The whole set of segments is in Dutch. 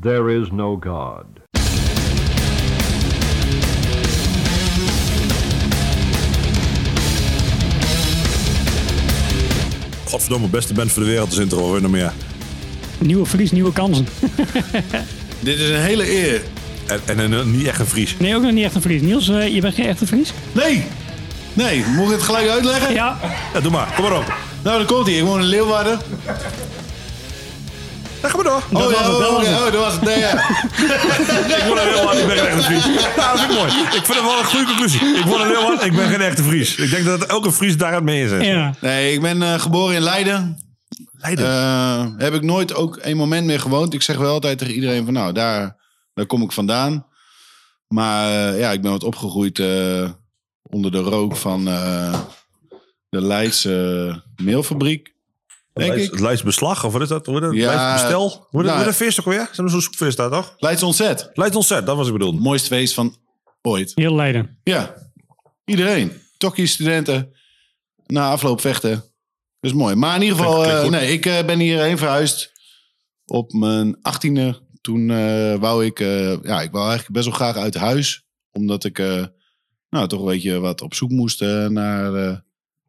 There is no God. Godverdomme, beste band voor de wereld is intro. Weer nog meer. Nieuwe verlies, nieuwe kansen. Dit is een hele eer. En, en, een- niet echt een Fries. Nee, ook nog niet echt een Fries. Niels, eh, je bent geen echte Fries? Nee! Nee, moet ik het gelijk uitleggen? Ja. Ja, doe maar. Kom maar op. Nou, dan komt hij. Ik woon in Leeuwarden. Ja, ga maar door. Oh, was ja, het, dat oh, was ja, het. oh, dat was het. Nee, ja. Ik word een heel hard, ik ben geen echte Fries. Ja, dat vind ik mooi. Ik vind het wel een goede conclusie. Ik word een heel hard, ik ben geen echte Fries. Ik denk dat elke Fries daaraan mee is. ja. Nee, ik ben eh, geboren in Leiden. Leiden. Eh, heb ik nooit ook een moment meer gewoond. Ik zeg wel altijd tegen iedereen van nou, daar, daar kom ik vandaan. Maar eh, ja, ik ben wat opgegroeid eh, onder de rook van eh, de Leidse meelfabriek. Denk Leids- ik. Het Leids beslag, of wat is dat? Ja, Leids bestel? Het- nou, dat feest ook weer? Ze hebben zo'n zoekfeest daar, toch? Leids ontzet. Leids ontzet, dat was ik bedoeld. Mooiste feest van ooit. Heel Leiden. Ja, iedereen. Tokkie studenten. Na afloop vechten. Dat is mooi. Maar in ieder geval, eh, nee, ik eh, ben hierheen verhuisd op mijn achttiende. Toen eh, wou ik, eh, ja, ik wou eigenlijk best wel graag uit huis. Omdat ik, eh, nou, toch een beetje wat op zoek moest naar, eh,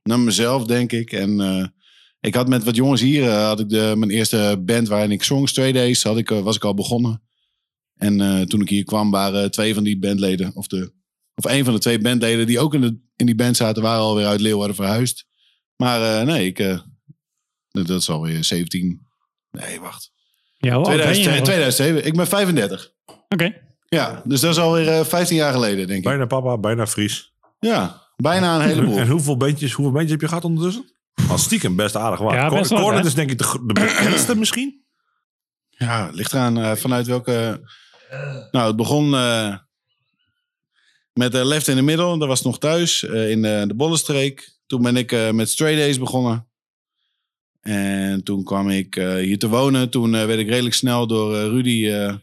naar mezelf, denk ik. En eh, ik had met wat jongens hier, eh, had ik de, mijn eerste band waarin ik zong, Stray Days, had ik, eh, was ik al begonnen. En eh, toen ik hier kwam, waren twee van die bandleden, of, de, of een van de twee bandleden die ook in, de, in die band zaten, waren alweer uit Leeuwarden verhuisd. Maar eh, nee, ik, eh, dat is alweer 17. Nee, wacht. Ja, hoe oud ben je 2000, nog? 2007. Ik ben 35. Oké. Ja, dus dat is alweer eh 15 jaar geleden, denk ik. Bijna papa, bijna Fries. Ja, bijna een heleboel. En hoeveel bandjes, hoeveel bandjes heb je gehad ondertussen? Als stiekem best aardig waar. Ja, best is denk ik de, de bekendste misschien. Ja, ligt eraan eh, vanuit welke... Nou, het begon eh, met eh, Left in the Middle. Dat was nog thuis eh, in eh, de Bollenstreek. Toen ben ik eh, met Stray Days begonnen. En toen kwam ik eh, hier te wonen. Toen eh, werd ik redelijk snel door eh, Rudy eh,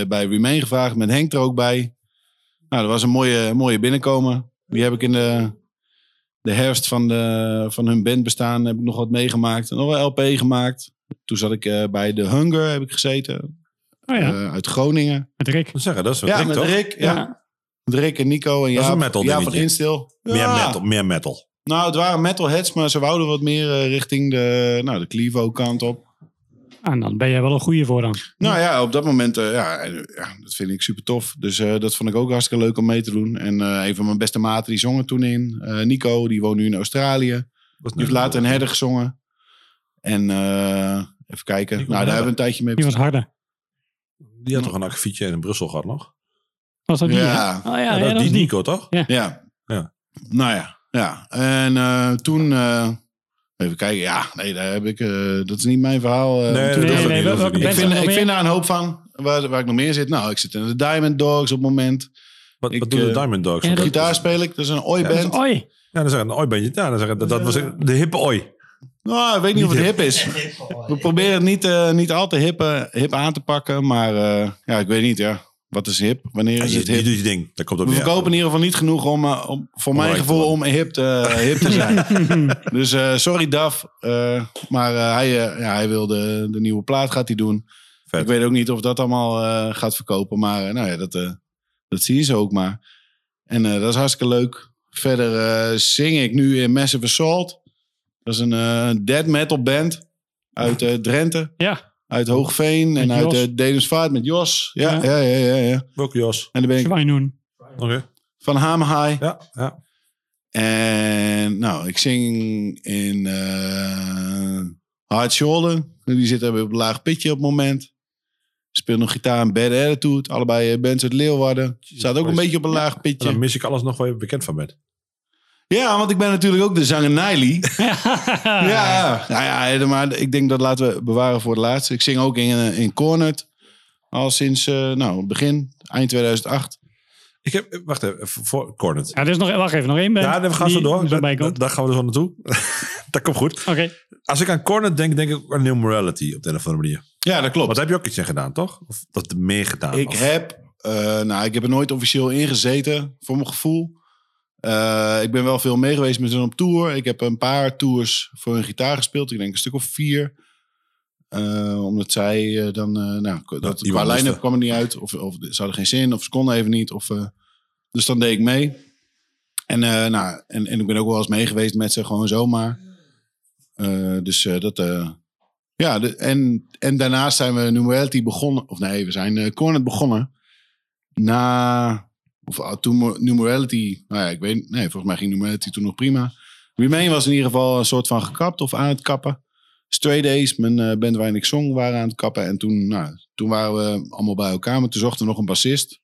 eh, bij Remain gevraagd. Met Henk er ook bij. Nou, dat was een mooie, mooie binnenkomen. Die heb ik in de, de herfst van, de, van hun band bestaan. Heb ik nog wat meegemaakt. Nog een LP gemaakt. Toen zat ik eh, bij The Hunger heb ik gezeten. Oh ja, eh, uit Groningen. met Rick. Dat zeggen, dat is Ja, Rick, met toch? Rick. Ja. Ja. Met Rick en Nico en Dat is Jaap, een metal Jaap van. Instil. Meer Ja. metal, meer metal. Nou, het waren metalheads, maar ze wouden wat meer eh, richting de, nou, de Clevo kant op. En dan ben jij wel een goeie voor dan. Nou ja, op dat moment, eh, ja, ja, dat vind ik super tof. Dus eh, dat vond ik ook hartstikke leuk om mee te doen. En eh, een van mijn beste maten, die zong er toen in. Eh, Nico, die woont nu in Australië. Die heeft later een herder gezongen. En eh, even kijken. Nico nou, daar hebben we een tijdje mee Die was harder. Die had toch een akkefietje in Brussel gehad nog? Was dat die? Ja. Oh ja, Ja, ja, dat, dat die. Nico, toch? Ja. Ja. Nou ja, ja. En eh, toen... eh, even kijken. Ja, nee, daar heb ik... eh, dat is niet mijn verhaal. eh, Nee, dat Nee, nee, dat ik vind, ik vind daar een hoop van. Waar, waar ik nog meer zit. Nou, ik zit in de Diamond Dogs op het moment. Wat, Ik, wat doen de eh, Diamond Dogs? ja, Dat- Gitaar speel ik. Dat is een oi Ja, dat is band. Oi. Ja, dan zeggen een oi-bandje. Ja, dan zeggen, dat, dat was de hippe oi. Nou, ik weet niet of het hip is. We proberen het niet, eh, niet al te hip, eh, hip aan te pakken. Maar eh, ja, ik weet niet. Ja. Wat is hip? Wanneer Ja, is je, het je hip? doet je ding. Dat komt ook We verkopen in ieder geval niet genoeg om, eh, om voor mijn gevoel, om hip te, hip te zijn. dus eh, sorry Daf. eh, maar eh, hij, eh, ja, hij wil de, de nieuwe plaat gaat hij doen. Vet. Ik weet ook niet of dat allemaal eh, gaat verkopen. Maar eh, nou ja, dat, eh, dat zien ze ook maar. En eh, dat is hartstikke leuk. Verder eh, zing ik nu in Massive Assault. Dat is een eh, dead metal band uit eh, Drenthe. Ja. Uit Hoogveen en uit uh, Dedemsvaart met Jos. Ja, Ja. ja, ja, ja. ja. Welke Jos? En dan ben ik Zwijnoen. Oké. van Hamerhaai. Ja, ja. En nou, ik zing in eh Hard Shoulder. Die zit er op een laag pitje op het moment. Speel nog gitaar en Bad Attitude. Allebei eh, bands uit Leeuwarden. Staat ook een beetje op een laag En pitje. dan mis ik alles nog waar je bekend van bent. Ja, want ik ben natuurlijk ook de zanger Niley. Ja, nou ja, maar ik denk dat laten we bewaren voor het laatste. Ik zing ook in, eh, in Cornet. Al sinds eh, nou, begin, eind 2008. Ik heb, wacht even, voor Cornet. Ja, er is nog, wacht even, nog één band. Ja, dan gaan we door. Daar, gaan we er zo naartoe. dat komt goed. Oké. Als ik aan Cornet denk, denk ik aan New Morality op de een of andere manier. Ja, dat klopt. Daar heb je ook iets in gedaan, toch? Of dat meer gedaan? Ik Of- heb, eh, nou, ik heb er nooit officieel in gezeten, voor mijn gevoel. Eh, ik ben wel veel mee geweest met hun op tour. Ik heb een paar tours voor hun gitaar gespeeld. Ik denk een stuk of vier. Eh, omdat zij eh, dan, nou, dat, qua moesten. kwam er niet uit. Of, of ze hadden geen zin, of ze konden even niet. Of, dus dan deed ik mee. En, nou, en, en ik ben ook wel eens mee geweest met ze, gewoon zomaar. Dus dat, ja, de, en, en daarnaast zijn we Numerality begonnen. Of nee, we zijn Cornet begonnen. Na, of ah, toen Numerality, nou ja, ik weet, nee, volgens mij ging Numerality toen nog prima. Remain was in ieder geval een soort van gekapt of aan het kappen. Stray Days, mijn eh, band waarin ik zong, waren aan het kappen. En toen, nou, toen waren we allemaal bij elkaar. Maar toen zochten we nog een bassist.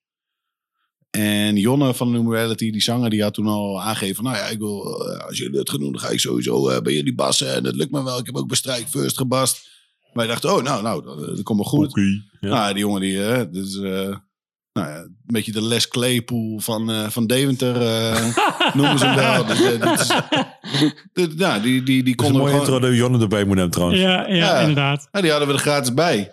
En Jonne van Numerality, die zanger, die had toen al aangegeven... van, nou ja, ik wil, eh, als jullie het gaan doen, dan ga ik sowieso eh, bij jullie bassen. En dat lukt me wel. Ik heb ook bij Strike First gebast. Wij dachten, oh, nou, nou, dat, dat komt wel goed. Ja. Nou, die jongen die, dus, nou ja, een beetje de Les Claypool van, eh, van Deventer eh, noemen ze hem wel. Dus, eh, dit is, dit- nou, die, die, die is een konden we mooie gewoon, intro dat Jonne erbij moet hebben trouwens. Ja, ja, Ja. inderdaad. ja, die hadden we er gratis bij.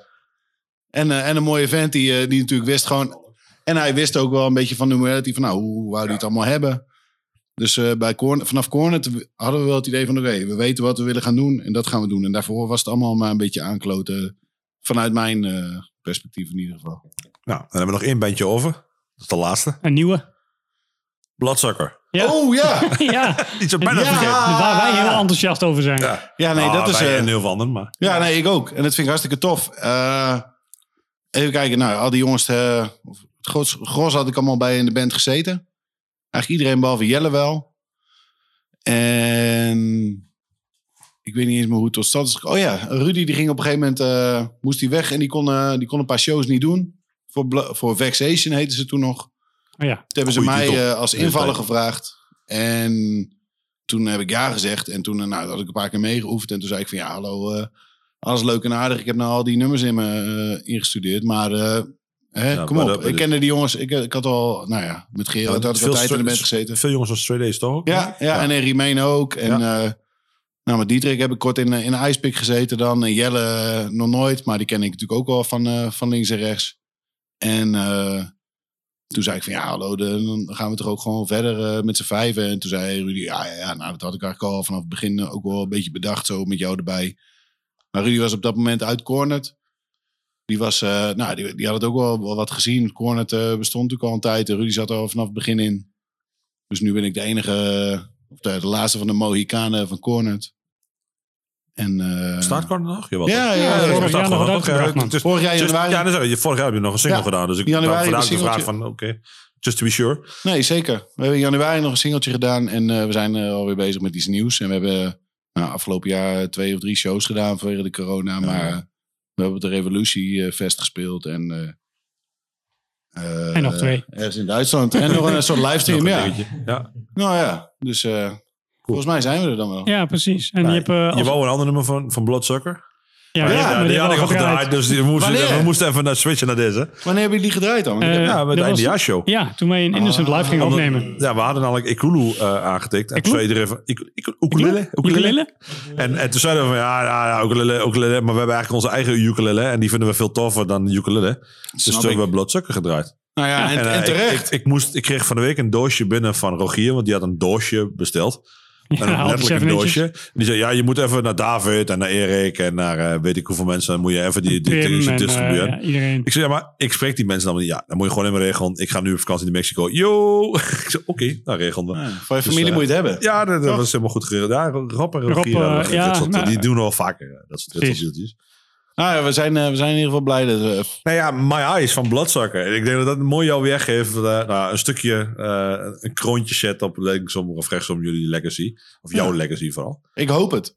En, eh, en een mooie vent die, die natuurlijk wist gewoon... En hij wist ook wel een beetje van numerality van nou, hoe wou hij het allemaal hebben. Dus eh, bij Corn, vanaf Cornet hadden we wel het idee van oké, we weten wat we willen gaan doen en dat gaan we doen. En daarvoor was het allemaal maar een beetje aankloten vanuit mijn eh, perspectief in ieder geval. Nou, dan hebben we nog één bandje over. Dat is de laatste. Een nieuwe. Bloodsucker. Ja. Oh ja! ja. Iets op bijna Ja. Waar wij heel enthousiast over zijn. Ja, Ja, nee, dat is... wij eh, en heel veel anderen, maar... Ja, nee, ik ook. En dat vind ik hartstikke tof. Eh, even kijken, nou, al die jongens, eh, of het gros, gros had ik allemaal bij in de band gezeten. Eigenlijk iedereen behalve Jelle wel. En ik weet niet eens meer hoe het tot stand is gekomen. Oh ja, Rudy die ging op een gegeven moment, eh, moest hij weg en die kon, eh, die kon een paar shows niet doen. Voor, voor Vexation heette ze toen nog. Oh ja. Toen hebben ze mij eh, als invaller gevraagd. En toen heb ik ja gezegd. En toen eh, nou, had ik een paar keer meegeoefend. En toen zei ik van ja, hallo, eh, alles leuk en aardig. Ik heb nou al die nummers in me eh, ingestudeerd. Maar eh, hè, Ja, kom maar op. dat- ik kende die jongens. Ik, ik had al, nou ja, met Gerard had ik veel altijd in de band gezeten. Veel jongens van Stray Days, toch? ook? Ja, ja, en in Remain ook. En eh, nou, met Dietrich heb ik kort in, in Icepick gezeten dan. En Jelle nog nooit, maar die ken ik natuurlijk ook wel van, eh, van links en rechts. En eh, toen zei ik van ja, hallo, dan gaan we toch ook gewoon verder eh, met z'n vijven. En toen zei Rudy, ja, ja, ja, nou, dat had ik eigenlijk al vanaf het begin ook wel een beetje bedacht, zo met jou erbij. Maar Rudy was op dat moment uit Cornet. Die, was, eh, nou, die, had het ook wel, wel wat gezien. Cornet bestond natuurlijk al een tijd. En Rudy zat er al vanaf het begin in. Dus nu ben ik de enige, of de, de laatste van de Mohikanen van Cornet. En, eh, Staat Corner nog? Jawel, Ja, ja, ja, ja. nog dus- Vorig jaar just- januari. Ja, dat. Vorig jaar heb je nog een single Ja, gedaan. Dus ik januari vandaag de vraag van, oké, just to be sure. Nee, zeker. We hebben in januari nog een singeltje gedaan. En eh, we zijn eh, alweer bezig met iets nieuws. En we hebben nou, afgelopen jaar twee of drie shows gedaan vanwege de corona. Maar eh, we hebben op de Revolutie eh, Fest gespeeld. En, eh, eh, En nog twee. Ergens in Duitsland. En nog een soort livestream, ja. dingetje. ja. Nou ja, dus eh, volgens mij zijn we er dan wel. Ja, precies. En Nee, je hebt... eh, je wou een ander nummer van, van Bloodsucker? ja, die, had ik al gedraaid, dus die we moesten even naar switchen naar deze. Wanneer hebben jullie die gedraaid dan? Heb- Ja, met de eindejaarshow. Ja, toen wij een Innocent Live gingen opnemen. Ja, we hadden namelijk Ikulu eh aangetikt. En toen zei iedereen van, ik, ik, ukulele? Ukulele? En, en toen zeiden we van, ja, ja, ja ukulele, ukulele. Maar we hebben eigenlijk onze eigen ukulele. En die vinden we veel toffer dan de ukulele. Dus toen hebben we Bloodsucker gedraaid. nou ja, en, En, en ik- terecht. Ik, ik, moest, ik kreeg van de week een doosje binnen van Rogier. Want die had een doosje besteld. Ja, En letterlijk een doosje. En die zei, ja, je moet even naar David en naar Erik en naar eh, weet ik hoeveel mensen. Dan moet je even die, die, distribueren. eh, ja. Ik zei, ja, maar ik spreek die mensen dan niet. Ja, dan moet je gewoon even regelen. Ik ga nu op vakantie in Mexico. Yo! ik zei, oké, nou regelen we. Ja, voor je familie eh, moet je het hebben. Ja, dat, was helemaal goed geregeld. Ja, Rob en Rob, Rogier, hadden ja, nou, die doen wel vaker dat soort, deeltjes. Nou ja, we zijn, eh, we zijn in ieder geval blij dat we... Nou ja, My Eyes van Bloodsucker. En ik denk dat dat mooi jou weergeeft. eh, nou, een stukje, eh, een kroontje zet op linksom of rechtsom jullie legacy. Of jouw Ja. legacy vooral. Ik hoop het.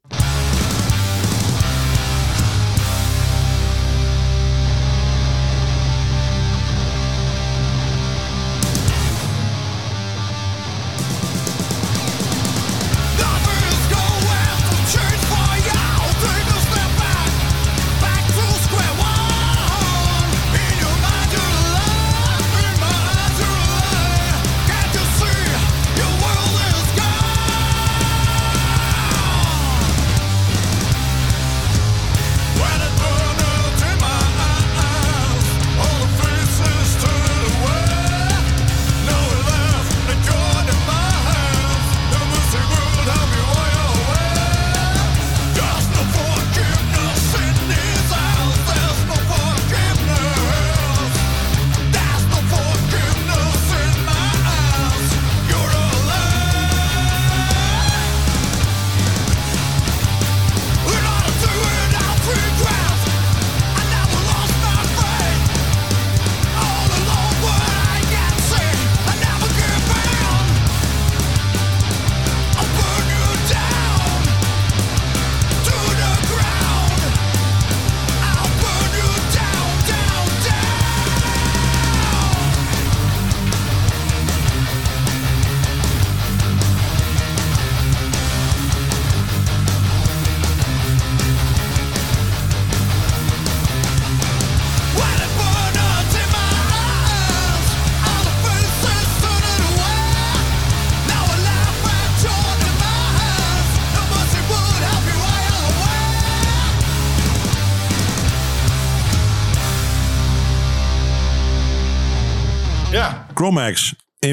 Chromax 1.2.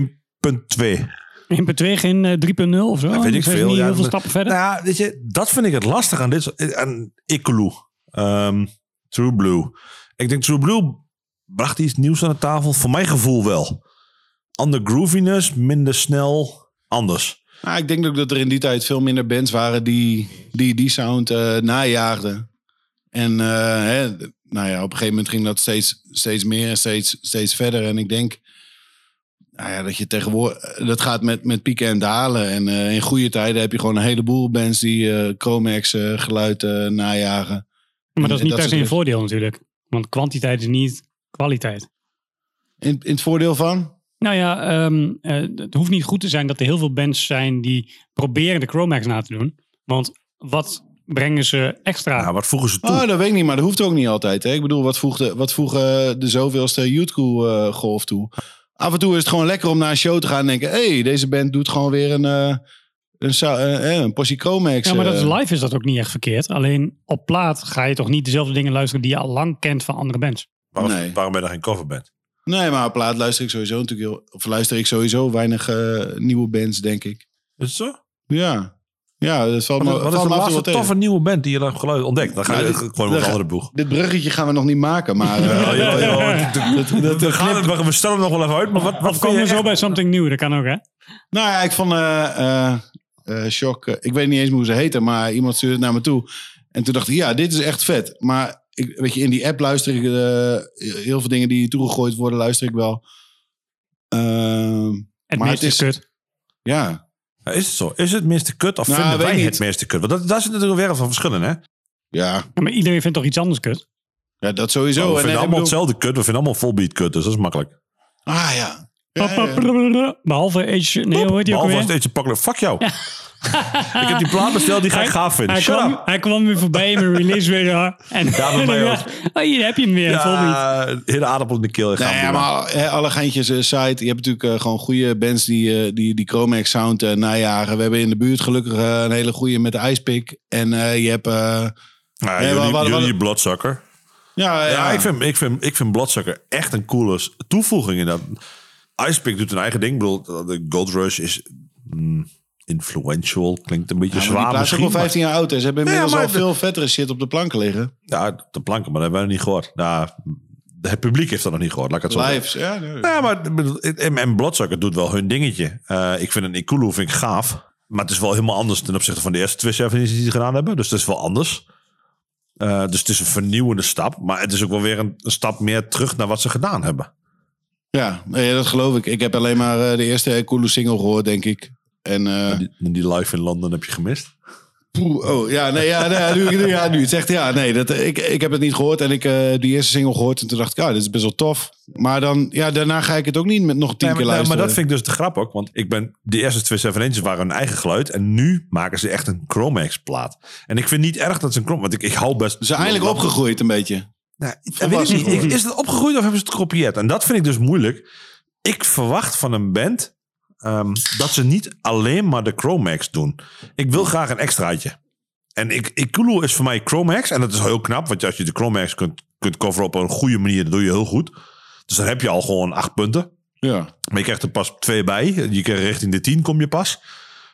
1.2, geen eh, 3.0 of zo? weet ik Zijn veel. Niet ja, heel veel dat- stappen verder? Nou ja, weet je, dat vind ik het lastig aan dit. Aan Ikulu. Ehm, True Blue. Ik denk True Blue bracht iets nieuws aan de tafel. Voor mijn gevoel wel. Ander grooviness, minder snel, anders. Nou, ik denk ook dat er in die tijd veel minder bands waren die die, die sound eh, najaagden. En eh, hè, nou ja, op een gegeven moment ging dat steeds, steeds meer en steeds, steeds verder. En ik denk nou ja, dat je tegenwoordig, dat gaat met, met pieken en dalen. En eh, in goede tijden heb je gewoon een heleboel bands die eh Chromax eh, geluid eh, najagen. maar dat is niet per se een voordeel natuurlijk. Want kwantiteit is niet kwaliteit. In, in het voordeel van? Nou ja, ehm, eh, het hoeft niet goed te zijn dat er heel veel bands zijn die proberen de Chromax na te doen. Want wat brengen ze extra? Ja, wat voegen ze toe? Oh, dat weet ik niet, maar dat hoeft ook niet altijd. Hè? Ik bedoel, wat wat voegen de zoveelste YouTube eh, golf toe? Af en toe is het gewoon lekker om naar een show te gaan en denken... hé, hey, deze band doet gewoon weer een, eh een, eh, een Possie Chromax. ja, maar dat is live is dat ook niet echt verkeerd. Alleen op plaat ga je toch niet dezelfde dingen luisteren die je al lang kent van andere bands. waarom, nee. waarom ben je dan geen coverband? Nee, maar op plaat luister ik sowieso natuurlijk heel... Of luister ik sowieso weinig eh, nieuwe bands, denk ik. Is het zo? Ja. Ja, dat valt Wat, me, wat is de laatste toffe nieuwe band die je hebt geluid ontdekt? Dan ga je Nou, gewoon met een andere boeg. Dit bruggetje gaan we nog niet maken, maar... eh, We stellen het nog wel even uit. Maar wat, wat komen we zo echt- bij Something New? Dat kan ook, hè? Nou ja, ik vond eh eh eh, Shock, ik weet niet eens hoe ze heten, maar iemand stuurde het naar me toe. En toen dacht ik, ja, dit is echt vet. Maar ik, weet je, in die app luister ik eh, heel veel dingen die toegegooid worden, luister ik wel. Ehm, Het Maar het is Ja, Is het zo? Is het meeste kut of Nou, vinden wij niet. het meeste kut? Want dat, daar zit natuurlijk een wereld van verschillen, hè? ja, Ja, maar iedereen vindt toch iets anders kut? ja, dat sowieso. we En, vinden eh, allemaal bedoel- hetzelfde kut. We vinden allemaal volbeat kut, dus dat is makkelijk. Ah ja. Ja, ja, ja. Behalve Age... Nee, hoe heet die ook Behalve eentje pakkelijk. Fuck jou. ik heb die plaat besteld, die ga ik gaaf vinden. Hij Shut kwam, up. hij kwam weer voorbij in mijn release radar. En bij mij ook. Oh, hier heb je hem weer. Ja, hele aardappel in de keel. Nee, ja, maar hè, alle geintjes eh, site. Je hebt natuurlijk eh, gewoon goede bands die, eh, die, die Chromax sound eh, najagen. We hebben in de buurt gelukkig een hele goede met de Icepick. En eh, je hebt... eh, Ja, jullie, wat- wat- jullie wat- Bloodsucker. ja, Ja, ik, vind, ik, vind, ik vind Bloodsucker echt een coole toevoeging in dat. Icepick doet een eigen ding. Ik bedoel, de Gold Rush is mm, influential. Klinkt een beetje Ja, zwaar die is misschien. al 15 jaar oud. Hè. Ze hebben inmiddels al de- veel vettere shit op de planken liggen. ja, de planken, maar dat hebben we nog niet gehoord. Nou, het publiek heeft dat nog niet gehoord. Laat ik het zo. Lives. Ja, nee. Ja, maar en, en Bloodsucker doet wel hun dingetje. Eh, ik vind een Ikulu vind ik gaaf. Maar het is wel helemaal anders ten opzichte van de eerste twee Sevens die ze gedaan hebben. Dus het is wel anders. Eh, dus het is een vernieuwende stap. Maar het is ook wel weer een, een stap meer terug naar wat ze gedaan hebben. ja, nee, dat geloof ik. Ik heb alleen maar eh, de eerste coole single gehoord, denk ik. En, eh, Die, die live in Londen heb je gemist. poeh, oh, ja, nee, ja, nee, nu, nu, ja, nu het zegt, ja, nee, dat, ik, ik heb het niet gehoord. En ik eh die eerste single gehoord. En toen dacht ik, ja, dit is best wel tof. Maar dan, ja, daarna ga ik het ook niet met nog tien Nee, keer maar, nee, luisteren. maar dat vind ik dus de grap ook. Want ik ben, de eerste twee Seven Inches waren hun eigen geluid. En nu maken ze echt een Chromax plaat. En ik vind niet erg dat ze een Chromax... Want ik, ik hou best... Ze zijn eigenlijk opgegroeid een beetje. Nou, ik weet ik niet. Ik- Is het opgegroeid of hebben ze het gekopieerd? En dat vind ik dus moeilijk. Ik verwacht van een band ehm, dat ze niet alleen maar de Chromax doen. Ik wil graag een extraatje. En ik, Ikulu is voor mij Chromax. En dat is heel knap. Want als je de Chromax kunt, kunt coveren op een goede manier, dan doe je heel goed. Dus dan heb je al gewoon acht punten. Ja. Maar je krijgt er pas twee bij. Je krijgt richting de 10 kom je pas.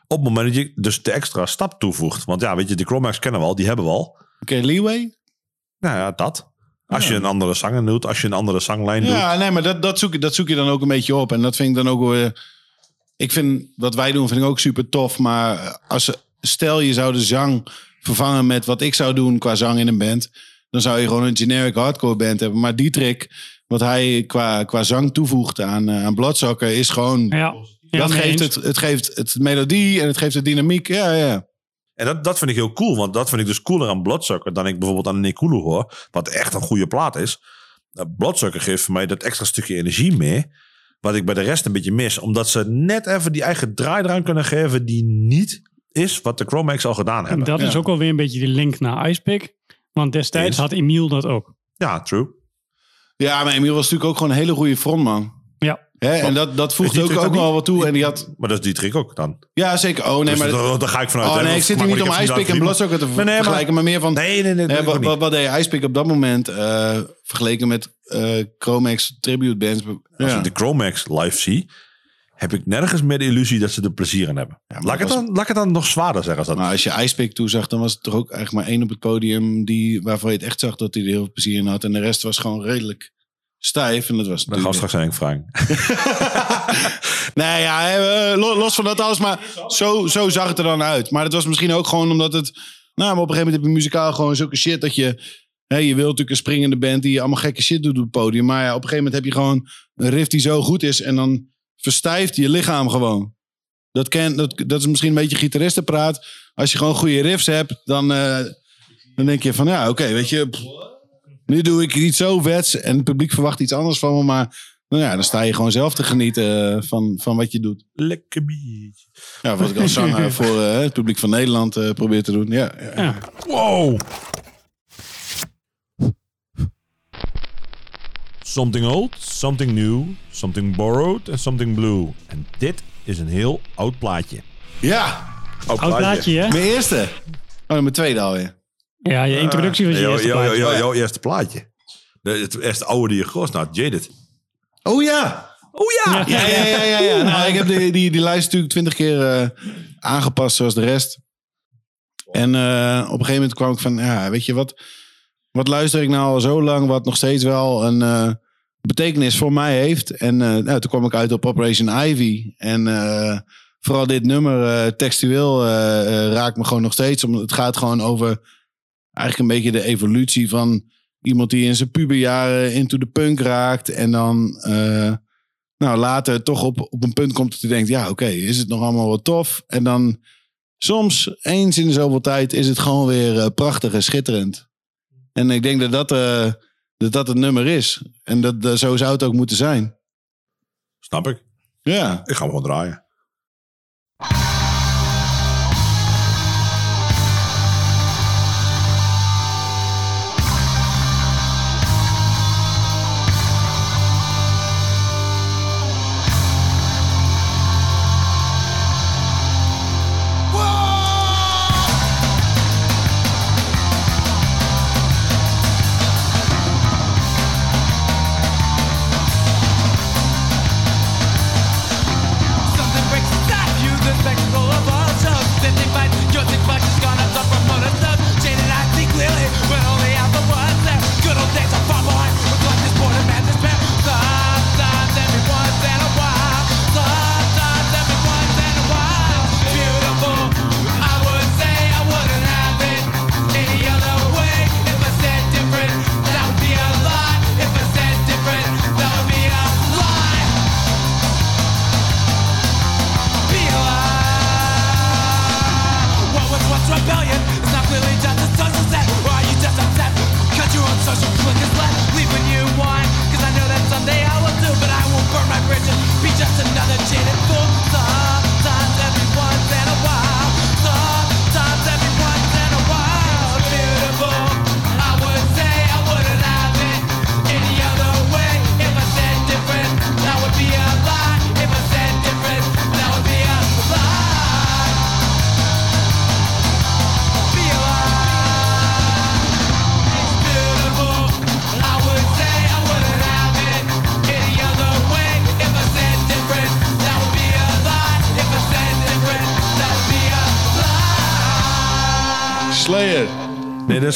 Op het moment dat je dus de extra stap toevoegt. Want ja, weet je, de Chromax kennen we al. Die hebben we al. Oké, Leeway? Nou ja, dat. Als je een andere zanger doet, als je een andere zanglijn doet. Ja, nee, maar dat, dat, zoek, je- dat zoek je dan ook een beetje op. En dat vind ik dan ook weer... Ik vind, wat wij doen, vind ik ook super tof. Maar als, stel je zou de zang vervangen met wat ik zou doen qua zang in een band. Dan zou je gewoon een generic hardcore band hebben. Maar die trick, wat hij qua, qua zang toevoegt aan, eh, aan Bloodsucker, is gewoon... Ja, ja dat geeft het, het geeft het melodie en het geeft de dynamiek. Ja, ja. En dat, dat vind ik heel cool. Want dat vind ik dus cooler aan Bloodsucker dan ik bijvoorbeeld aan Nikulu hoor. Wat echt een goede plaat is. Uh, Bloodsucker geeft voor mij dat extra stukje energie mee. Wat ik bij de rest een beetje mis. Omdat ze net even die eigen draai eraan kunnen geven. Die niet is wat de Chromax al gedaan En hebben. dat is ook wel weer een beetje de link naar Icepick. Want destijds had Emiel dat ook. Ja, true. Ja, maar Emiel was natuurlijk ook gewoon een hele goede frontman. Ja. Hè? En dat, dat voegt ook, ook wel wat toe. En die had... Maar dat is Dietrich ook dan. Ja, zeker. Oh, nee, Dus maar... dat- daar ga ik vanuit. Oh hè. nee, ik zit hier niet om Icepick en dat Bloodsucker te Nee, nee, maar- vergelijken, maar meer van... Nee, nee, nee. Hè, wat, ook wat, niet. wat deed Icepick op dat moment eh, vergeleken met eh Chromex tribute bands? Als Ja. ik de Chromax live zie, heb ik nergens meer de illusie dat ze er plezier in hebben. maar laat, ik het dat dan, laat ik het dan nog zwaarder zeggen als dat. Maar als je Icepick toezag, dan was het toch ook eigenlijk maar één op het podium die, waarvan je het echt zag dat hij er heel veel plezier in had. En de rest was gewoon redelijk stijf. En dat was Dan gaan straks Henk vragen. Nee, ja, eh, lo- los van dat alles, maar zo, zo zag het er dan uit. Maar het was misschien ook gewoon omdat het... Nou, maar op een gegeven moment heb je muzikaal gewoon zulke shit dat je... Hè, je wilt natuurlijk een springende band die allemaal gekke shit doet op het podium. Maar ja, op een gegeven moment heb je gewoon een riff die zo goed is. En dan verstijft je lichaam gewoon. Dat, ken, dat, dat is misschien een beetje gitaristenpraat. Als je gewoon goede riffs hebt, dan, eh, dan denk je van... Ja, oké, weet je... pff, nu doe ik iets zo vets en het publiek verwacht iets anders van me. Maar nou ja, dan sta je gewoon zelf te genieten eh, van, van wat je doet. Lekker biertje. Ja, wat ik als zanger voor eh, het publiek van Nederland eh, probeer te doen. Ja, ja. Ja. Wow. Something old, something new, something borrowed en something blue. En dit is een heel oud plaatje. ja Oud, Oud plaatje, hè? mijn eerste. Oh, mijn tweede alweer. Ja, je introductie was je Jouw- eerste plaatje. jouw- jouw eerste plaatje. De, het eerste oude die je gekost had, Jaded. Oh ja! Oh ja! Ja, ja, ja, ja. ja. Nou, ik heb die, die, die lijst natuurlijk twintig keer eh, aangepast zoals de rest. En eh, op een gegeven moment kwam ik van, ja, weet je wat? Wat luister ik nou al zo lang, wat nog steeds wel een eh, betekenis voor mij heeft? En eh, nou, toen kwam ik uit op Operation Ivy. En eh, vooral dit nummer, textueel, raakt me gewoon nog steeds. Omdat het gaat gewoon over eigenlijk een beetje de evolutie van iemand die in zijn puberjaren into de punk raakt. En dan eh, nou, later toch op, op een punt komt dat hij denkt, ja oké, is het nog allemaal wat tof? En dan soms, eens in de zoveel tijd, is het gewoon weer eh, prachtig en schitterend. En ik denk dat dat, eh, dat, dat het nummer is. En dat, dat- zo zou het ook moeten zijn. Snap ik. Ja. Ik ga hem gewoon draaien.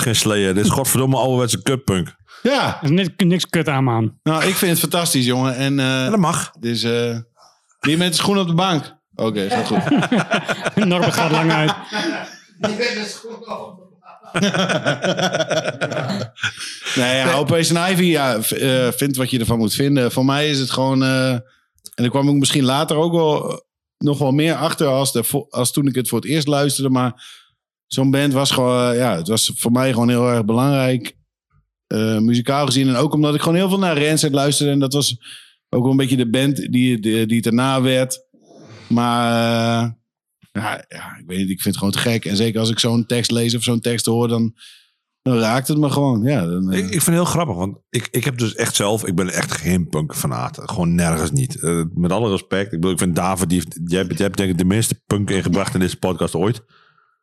Geen Slayer. Dit is godverdomme ouderwetse kutpunk. Ja. Er is niks, niks kut aan, man. Nou, ik vind het fantastisch, jongen. En eh, En dat mag. dus, eh wie met de schoen op de bank? Oké, gaat goed. Norbert gaat lang uit. Nee, ja, Operation Ivy, ja, v- eh, vind wat je ervan moet vinden. Voor mij is het gewoon... eh, en daar kwam ik misschien later ook wel eh, nog wel meer achter als, de, vo- als toen ik het voor het eerst luisterde. Maar zo'n band was gewoon... eh, ja, het was voor mij gewoon heel erg belangrijk. eh, muzikaal gezien. En ook omdat ik gewoon heel veel naar Rancid luisterde. En dat was ook wel een beetje de band die, die, die het erna werd. Maar... eh, ja, ja, ik weet niet, ik vind het gewoon te gek. En zeker als ik zo'n tekst lees of zo'n tekst hoor, dan dan raakt het me gewoon. Ja, dan, Ik, ik vind het heel grappig, want ik, ik heb dus echt zelf, ik ben echt geen punk-fanaat. Gewoon nergens niet. Met alle respect. Ik bedoel, ik vind David, die, heeft- jij, hebt- jij hebt denk ik de meeste punk ingebracht in deze podcast ooit.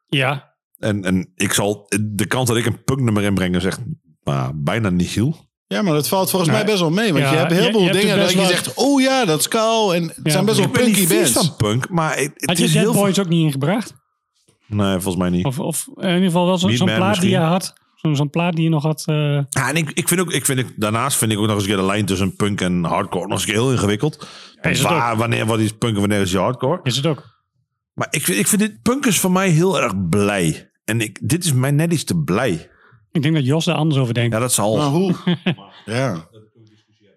Ja, En, en ik zal, de kans dat ik een punknummer inbreng is echt nou, bijna nihil. ja, maar dat valt volgens Nou, mij best wel mee. Want ja, je hebt heel je- veel je dingen dat je zegt... Oh ja, dat is kou. En het Ja. zijn best wel ik ben niet punky bands. van punk, maar het, het had je is Dead heel. Boys ook niet ingebracht? Nee, volgens mij niet. Of, of in ieder geval wel zo- zo'n plaat die je had. Zo'n zo'n plaat die je nog had. eh, Ja, en ik, ik vind ook, ik vind, ik, daarnaast vind ik ook nog eens een keer de lijn tussen punk en hardcore nog eens een keer heel ingewikkeld. is het Waar, wanneer wat is punk en wanneer is je hardcore? is het ook. Maar ik, vind- ik vind dit, punk is voor mij heel erg blij. En ik, dit is mij net iets te blij. Ik denk dat Jos er anders over denkt. Ja, dat zal. Maar hoe? ja.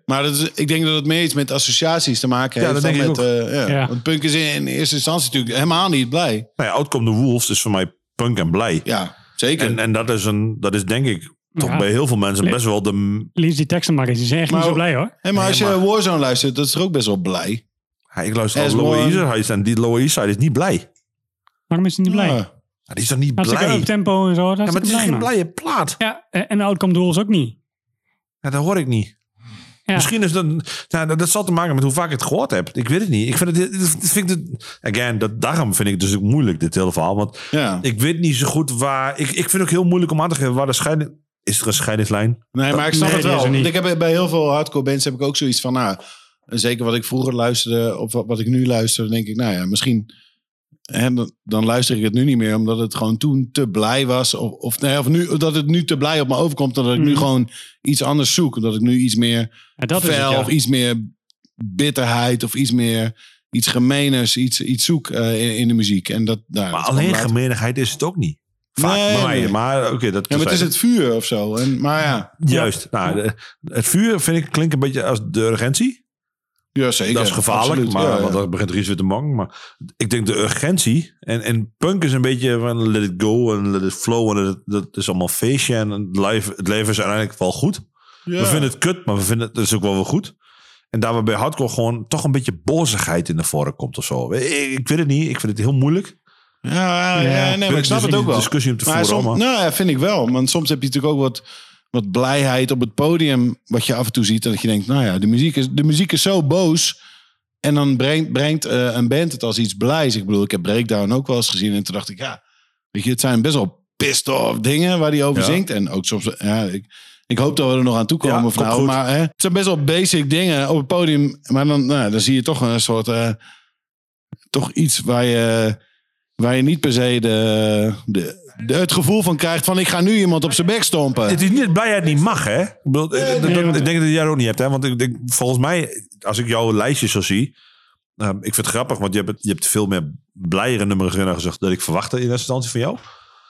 Maar dat is, ik denk dat het meer iets met associaties te maken Ja, heeft. dat dan denk ik met, eh, ja. Ja. Want punk is in, in eerste instantie natuurlijk helemaal niet blij. Nou ja, Outcome the Wolves is voor mij punk en blij. Ja, zeker. En, en dat, is een, dat is denk ik toch Ja. bij heel veel mensen best wel de... Lees die teksten maar eens. Die zijn echt Maar- niet zo blij hoor. Hey, maar als je maar- Warzone luistert, dat is toch ook best wel blij. Ja, ik luister al Lower. East Side en die Lower East Side is niet blij. Waarom is hij niet blij? Die is toch niet Hartstikke blij? tempo en zo. Dat Ja, maar het is geen blije plaat. Ja, eh, en de Outcome Duels ook niet. Ja, dat hoor ik niet. Ja. Misschien is dat... Nou, dat, dat zal te maken met hoe vaak ik het gehoord heb. Ik weet het niet. Ik vind het... vind het again, dat, daarom vind ik het dus ook moeilijk, dit hele verhaal. Want Ja. ik weet niet zo goed waar... Ik, ik vind het ook heel moeilijk om aan te geven waar de scheiding... Is er een scheidingslijn? Nee, maar ik snap Nee, het wel. ik heb bij heel veel hardcore bands heb ik ook zoiets van, nou, zeker wat ik vroeger luisterde, of wat, wat ik nu luister, denk ik, nou ja, misschien, dan, dan luister ik het nu niet meer, omdat het gewoon toen te blij was, of, of, nee, of nu, dat het nu te blij op me overkomt, dat ik nu Mhm. gewoon iets anders zoek, dat ik nu iets meer Ja, dat is het, fel, ja. of iets meer bitterheid, of iets meer, iets gemeeners, iets, iets zoek eh, in, in de muziek. En dat, nou, Maar dat alleen later- gemeenigheid is het ook niet. Vaak Nee, nee. Maar oké, dat Ja, maar het is het vuur of zo. En, maar ja, Juist. Nou, het vuur vind ik klinkt een beetje als de urgentie. Ja zeker. dat is gevaarlijk, Absoluut, maar, ja, ja. want dan begint Ries weer te mang. Maar ik denk de urgentie. En, en punk is een beetje van let it go en let it flow. En dat is allemaal feestje. En het leven, het leven is uiteindelijk wel goed. Ja. We vinden het kut, maar we vinden het dus ook wel weer goed. En daar waarbij hardcore gewoon toch een beetje bozigheid in de voren komt of zo. Ik, ik weet het niet. Ik vind het heel moeilijk. Ja, ja, nee, maar ik snap Dus het ook wel. discussie om te Maar voeren. soms, nou ja, vind ik wel. Want soms heb je natuurlijk ook wat, wat blijheid op het podium. Wat je af en toe ziet. Dat je denkt, nou ja, de muziek is, de muziek is zo boos. En dan brengt, brengt eh, een band het als iets blijs. Ik bedoel, ik heb Breakdown ook wel eens gezien. En toen dacht ik, ja, weet je, het zijn best wel pissed off dingen waar hij over Ja. zingt. En ook soms, ja, ik, ik hoop dat we er nog aan toe komen. Ja, maar hè, het zijn best wel basic dingen op het podium. Maar dan, nou, dan zie je toch een soort, eh, toch iets waar je, waar je niet per se de- het gevoel van krijgt van ik ga nu iemand op zijn bek stompen. Het is niet dat blijheid niet mag, hè? Ik, bedoel, dat- nee, want- ik denk dat jij dat ook niet hebt, hè? Want ik denk, volgens mij, als ik jouw lijstje zo zie... eh, ik vind het grappig, want je hebt, je hebt veel meer blijere nummers erin gezegd... dat ik verwachtte in eerste instantie van jou.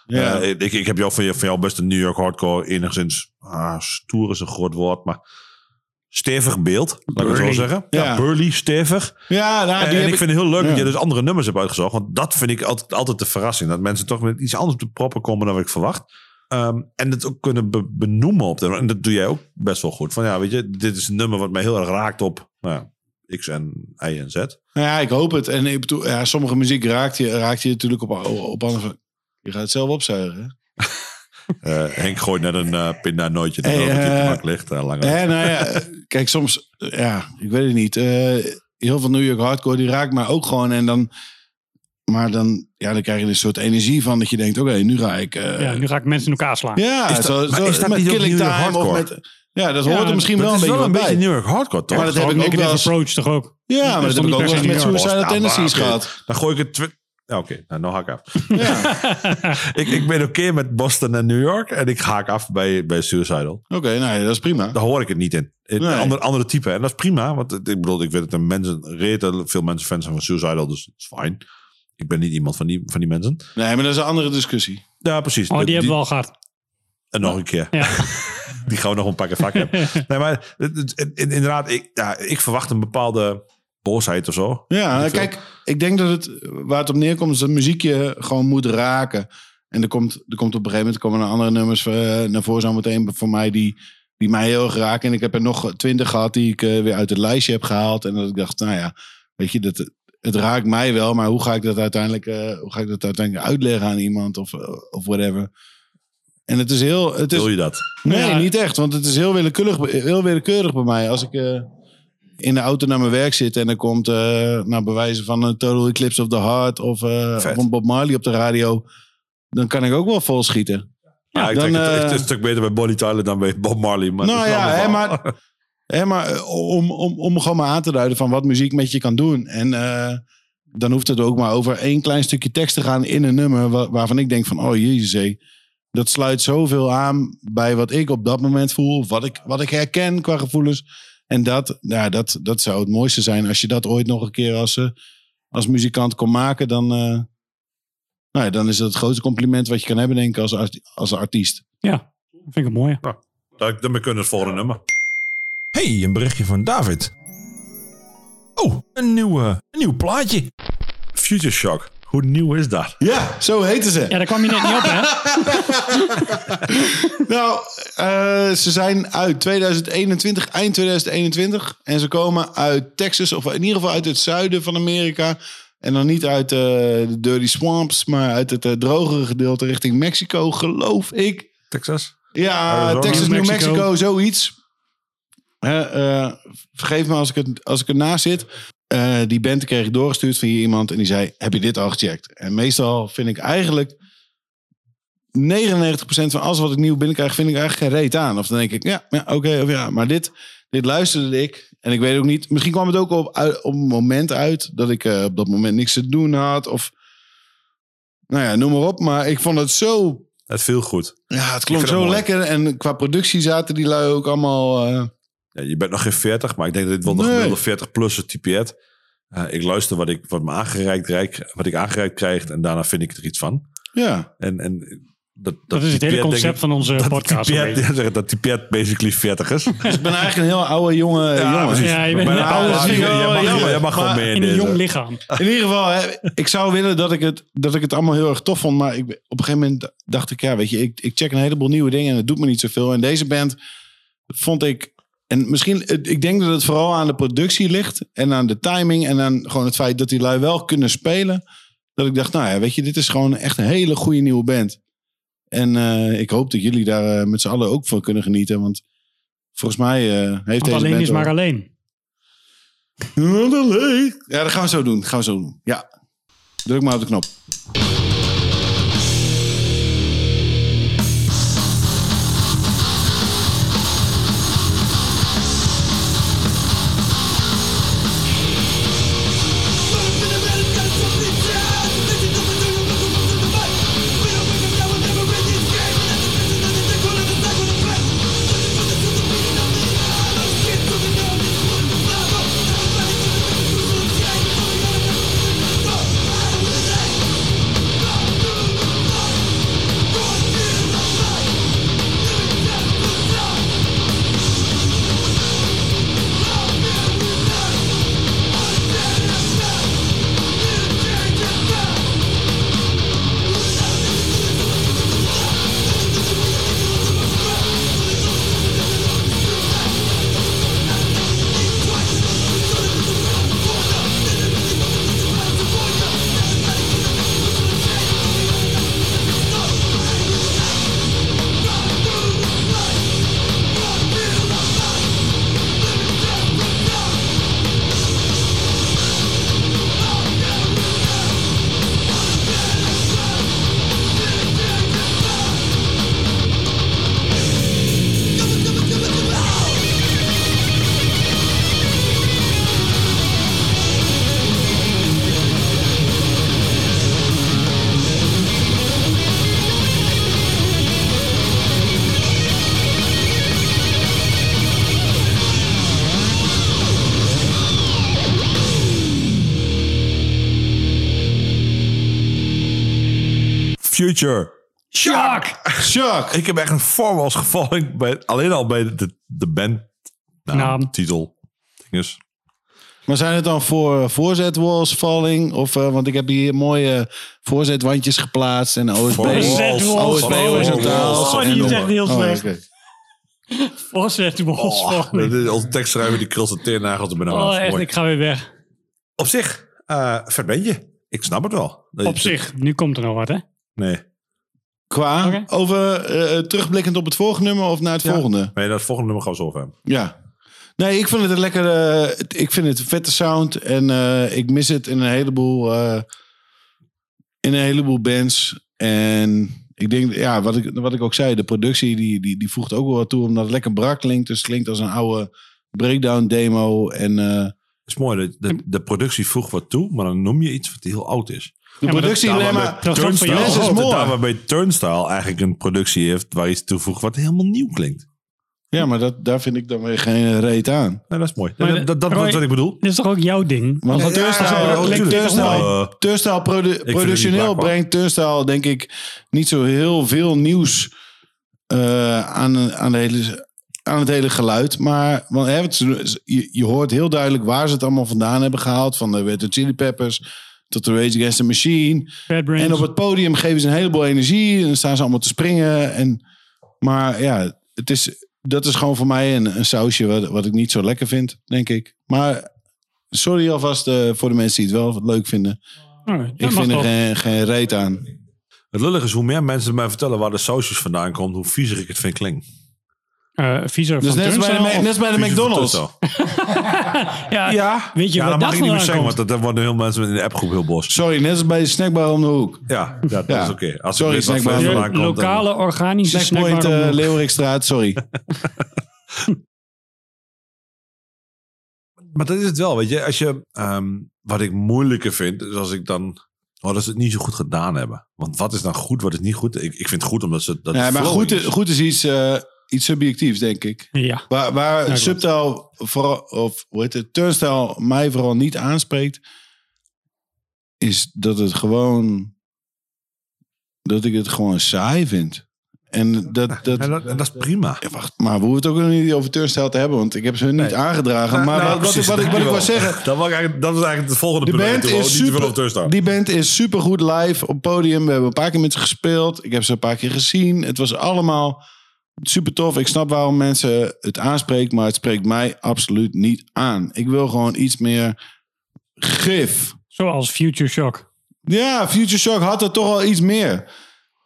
Ja. Eh, ik, ik heb jou van, jou van jou best een New York hardcore enigszins... Ah, stoer is een groot woord, maar... Stevig beeld, laat ik het zo zeggen. Ja, Ja. burly, stevig. ja, nou, En, ik vind het heel leuk dat je dus andere nummers hebt uitgezocht. Want dat vind ik altijd, altijd de verrassing. Dat mensen toch met iets anders op de proppen komen dan wat ik verwacht. Ehm, en het ook kunnen be- benoemen op de. En dat doe jij ook best wel goed. Van ja, weet je, dit is een nummer wat mij heel erg raakt op nou, ja, X en Y en Z. Nou Ja, ik hoop het. En ik bedoel, ja, sommige muziek raakt je, raakt je natuurlijk op, op andere... Je gaat het zelf opzuigen, Eh, Henk gooit net een uh, pindanootje Hey, hey, dat eh, ligt. eh, langer. Ja, nou ja, kijk, soms... Ja, ik weet het niet. Eh, heel veel New York hardcore, die raakt mij ook gewoon. En dan... Maar dan, ja, dan krijg je een soort energie van dat je denkt... Oké, nu ga ik... eh, Ja, nu ga ik mensen in elkaar slaan. ja, Is dat- zo, is dat met niet ook Killing New York Time of hardcore? met... Ja, dat Ja, hoort er misschien wel een is beetje wel een bij. beetje New York hardcore, toch? Maar dat heb ik ook wel eens- approach toch ook? Ja, maar Dat heb ik ook wel met? Suicidal Ja, Tendencies gehad. Dan gooi ik het... Ja, Oké, nou, nou haak ik af. Ja, ik, ik ben oké met Boston en New York. En ik haak af bij, bij Suicidal. oké, ja, dat is prima. Daar hoor ik het niet in. Een Nee. andere, andere type. En dat is prima. Want ik bedoel, ik weet dat er mensen, reten, veel mensen fans zijn van Suicidal. Dus het is fijn. Ik ben niet iemand van die, van die mensen. Nee, maar dat is een andere discussie. Ja, precies. Oh, die hebben we al gehad. En nog een keer. Ja. Die gaan we nog een pakken vak hebben. Nee, maar inderdaad, ik, ja, ik verwacht een bepaalde boosheid of zo. Ja, veel. kijk, ik denk dat het waar het op neerkomt is dat muziek je gewoon moet raken. En er komt, er komt op een gegeven moment komen er andere nummers eh, naar voren zo meteen voor mij die, die mij heel erg raken. En ik heb er nog twintig gehad die ik eh, weer uit het lijstje heb gehaald. En dat ik dacht, nou ja, weet je, dat, het raakt mij wel, maar hoe ga ik dat uiteindelijk, eh, hoe ga ik dat uiteindelijk uitleggen aan iemand of, of whatever. En het is heel... Het is, Wil je dat? Nee, Ja. niet echt. Want het is heel willekeurig, heel willekeurig bij mij. Als ik eh, in de auto naar mijn werk zit en er komt nou, bewijzen van een Total Eclipse of the Heart of, eh, een Bob Marley op de radio, dan kan ik ook wel vol schieten. Ja, ik dan, denk het, eh, het is een stuk beter bij Bonnie Tyler dan bij Bob Marley. Maar Nou ja, hè, maar, hè, maar om, om, om gewoon maar aan te duiden van wat muziek met je kan doen. En dan hoeft het ook maar over één klein stukje tekst te gaan in een nummer wa- waarvan ik denk van, oh jezus hé. Dat sluit zoveel aan bij wat ik op dat moment voel. Wat ik, wat ik herken qua gevoelens. En dat, ja, dat, dat zou het mooiste zijn als je dat ooit nog een keer als, eh, als muzikant kon maken. Dan, eh, nou ja, dan is dat het grootste compliment wat je kan hebben, denk ik, als, art- als artiest. Ja, vind ik een mooie. Dan, dan kunnen we het volgende nummer. Hey, een berichtje van David. Oh, een nieuw, eh, een nieuw plaatje. Future Shock. Hoe nieuw is dat? Ja, zo heten ze. Ja, daar kwam je net niet op, hè? Nou, eh, ze zijn uit 2021, eind 2021. En ze komen uit Texas, of in ieder geval uit het zuiden van Amerika. En dan niet uit eh, de Dirty Swamps, maar uit het eh, drogere gedeelte richting Mexico, geloof ik. Texas? Ja, Arizona. Texas, New New Mexico. Mexico, zoiets. Vergeef me als ik, het, als ik ernaast zit. Eh, die band kreeg ik doorgestuurd van hier iemand en die zei: Heb je dit al gecheckt? En meestal vind ik eigenlijk 99% van alles wat ik nieuw binnenkrijg, vind ik eigenlijk geen reet aan. Of dan denk ik: Ja, ja oké, of ja. Maar dit, dit luisterde ik. En ik weet ook niet, misschien kwam het ook op, op een moment uit dat ik eh, op dat moment niks te doen had. Of nou ja, noem maar op. Maar ik vond het zo Het viel goed. ja, het klonk zo lekker. En qua productie zaten die lui ook allemaal... eh, Ja, je bent nog geen 40, maar ik denk dat dit wel de Nee. gemiddelde 40-plusser typeert. Eh, ik luister wat, ik, wat me aangereikt, rijk, wat ik aangereikt krijg en daarna vind ik er iets van. ja. En, en dat, Dat is het hele concept ik- van onze dat podcast. typeert, beetje. ja, zeg, dat typeert basically 40ers. Dus ik ben eigenlijk een heel oude jonge jongen. Ja, je bent een oude mag, Jammer. jij mag gewoon Maar mee in In een deze. jong lichaam. In ieder geval, hè, ik zou willen dat ik, het, dat ik het allemaal heel erg tof vond. Maar ik, op een gegeven moment dacht ik, ja, weet je, ik, ik check een heleboel nieuwe dingen en het doet me niet zoveel. En deze band vond ik. En misschien, ik denk dat het vooral aan de productie ligt. En aan de timing. En aan gewoon het feit dat die lui wel kunnen spelen. Dat ik dacht, nou ja, weet je, dit is gewoon echt een hele goede nieuwe band. En eh, ik hoop dat jullie daar eh, met z'n allen ook van kunnen genieten. Want volgens mij eh, heeft Want deze alleen band is maar alleen. Ja, dat gaan we zo doen. Dat gaan we zo doen. Ja. Druk maar op de knop. Future. Shock. Ik heb echt een voorwals gevallen bij, alleen al bij de, de band. naam, Naam. titel. Dinges. Maar zijn het dan voor voorzetwalls falling? Of, eh, want ik heb hier mooie voorzetwandjes geplaatst. En OSB. OSB horizontaal. Oh, die is echt heel Oh, slecht. oké. Voorzet walls falling. De- de- Onze tekstschrijver die krult de teernagels er bijna Oh, echt, Mooi. ik ga weer weg. Op zich, eh vet bandje. Ik snap het wel. Op zich, nu komt er nog wat, hè? Nee. Qua, over eh, terugblikkend op het vorige nummer of naar het Ja. volgende? Nee, dat volgende nummer gaan we zo over hebben. Ja. Nee, ik vind het een lekker. eh, ik vind het een vette sound. En eh, ik mis het in een heleboel. eh, in een heleboel bands. En ik denk, ja, wat ik, wat ik ook zei, de productie die, die, die voegt ook wel wat toe. Omdat het lekker brak klinkt. Dus het klinkt als een oude breakdown demo. En eh, Het is mooi, de, de, de productie voegt wat toe, maar dan noem je iets wat heel oud is. De dat- productie, maar, dat is mooi. daar waarbij Turnstile eigenlijk een productie heeft waar iets toevoegt wat helemaal nieuw klinkt. ja, maar dat, daar vind ik dan weer geen reet aan. Nee, dat is mooi. Maar dat, dat, dat Roy- is wat ik bedoel. Dit is toch ook jouw ding? Want dat- Turnstile, ja. Turnstile, Uh, Turnstile produ- productioneel brengt Turnstile denk ik niet zo heel veel nieuws eh, aan, aan, de hele, aan het hele geluid. Maar want, hè, je, je hoort heel duidelijk waar ze het allemaal vandaan hebben gehaald. Van de Red Hot Chili Peppers tot de Rage Against the Machine. En op het podium geven ze een heleboel energie. En dan staan ze allemaal te springen. En, maar ja, het is, dat is gewoon voor mij een, een sausje wat, wat ik niet zo lekker vind, denk ik. Maar sorry alvast eh, voor de mensen die het wel leuk vinden. Oh, Ik vind er geen, geen reet aan. Het lullige is, hoe meer mensen mij vertellen waar de sausjes vandaan komt, hoe viezer ik het vind klinken. Eh, Visa Dus van net bij de, net bij de McDonald's. Ja, Ja, weet je ja, wat dat mag ik niet meer vandaan zeggen, want dat, worden heel mensen in de appgroep heel bos. Sorry, net als bij de snackbar om de hoek. Ja, dat Ja. is oké. Als Sorry, snackbar. vandaan komt, dan- lokale organische Snackpoint snackbar. uh, om de hoek. Leeuwerikstraat, sorry. Maar dat is het wel, weet je. Als je ehm, wat ik moeilijker vind, is als ik dan... Oh, dat ze het niet zo goed gedaan hebben. Want wat is dan goed, wat is niet goed? Ik, ik vind het goed omdat ze... Dat Ja, maar goed, is. goed is iets, eh, iets subjectiefs, denk ik. Ja. Waar, waar. Subtaal vooral, of hoe heet het, Turnstile mij vooral niet aanspreekt, is dat het gewoon, dat ik het gewoon saai vind. En dat, dat, En dat, en dat is prima. Ja, wacht, maar we hoeven het ook nog niet over Turnstile te hebben, want ik heb ze hun niet Nee. aangedragen. Nou, maar nou, wat, wat, ik- precies, wat ik, wat ik wil zeggen, Dat, was eigenlijk, dat is eigenlijk het volgende de punt. band, is super, die band is super goed live op podium. We hebben een paar keer met ze gespeeld. Ik heb ze een paar keer gezien. Het was allemaal super tof. Ik snap waarom mensen het aanspreekt, maar het spreekt mij absoluut niet aan. Ik wil gewoon iets meer gif. Zoals Future Shock. Ja, Future Shock had er toch al iets meer.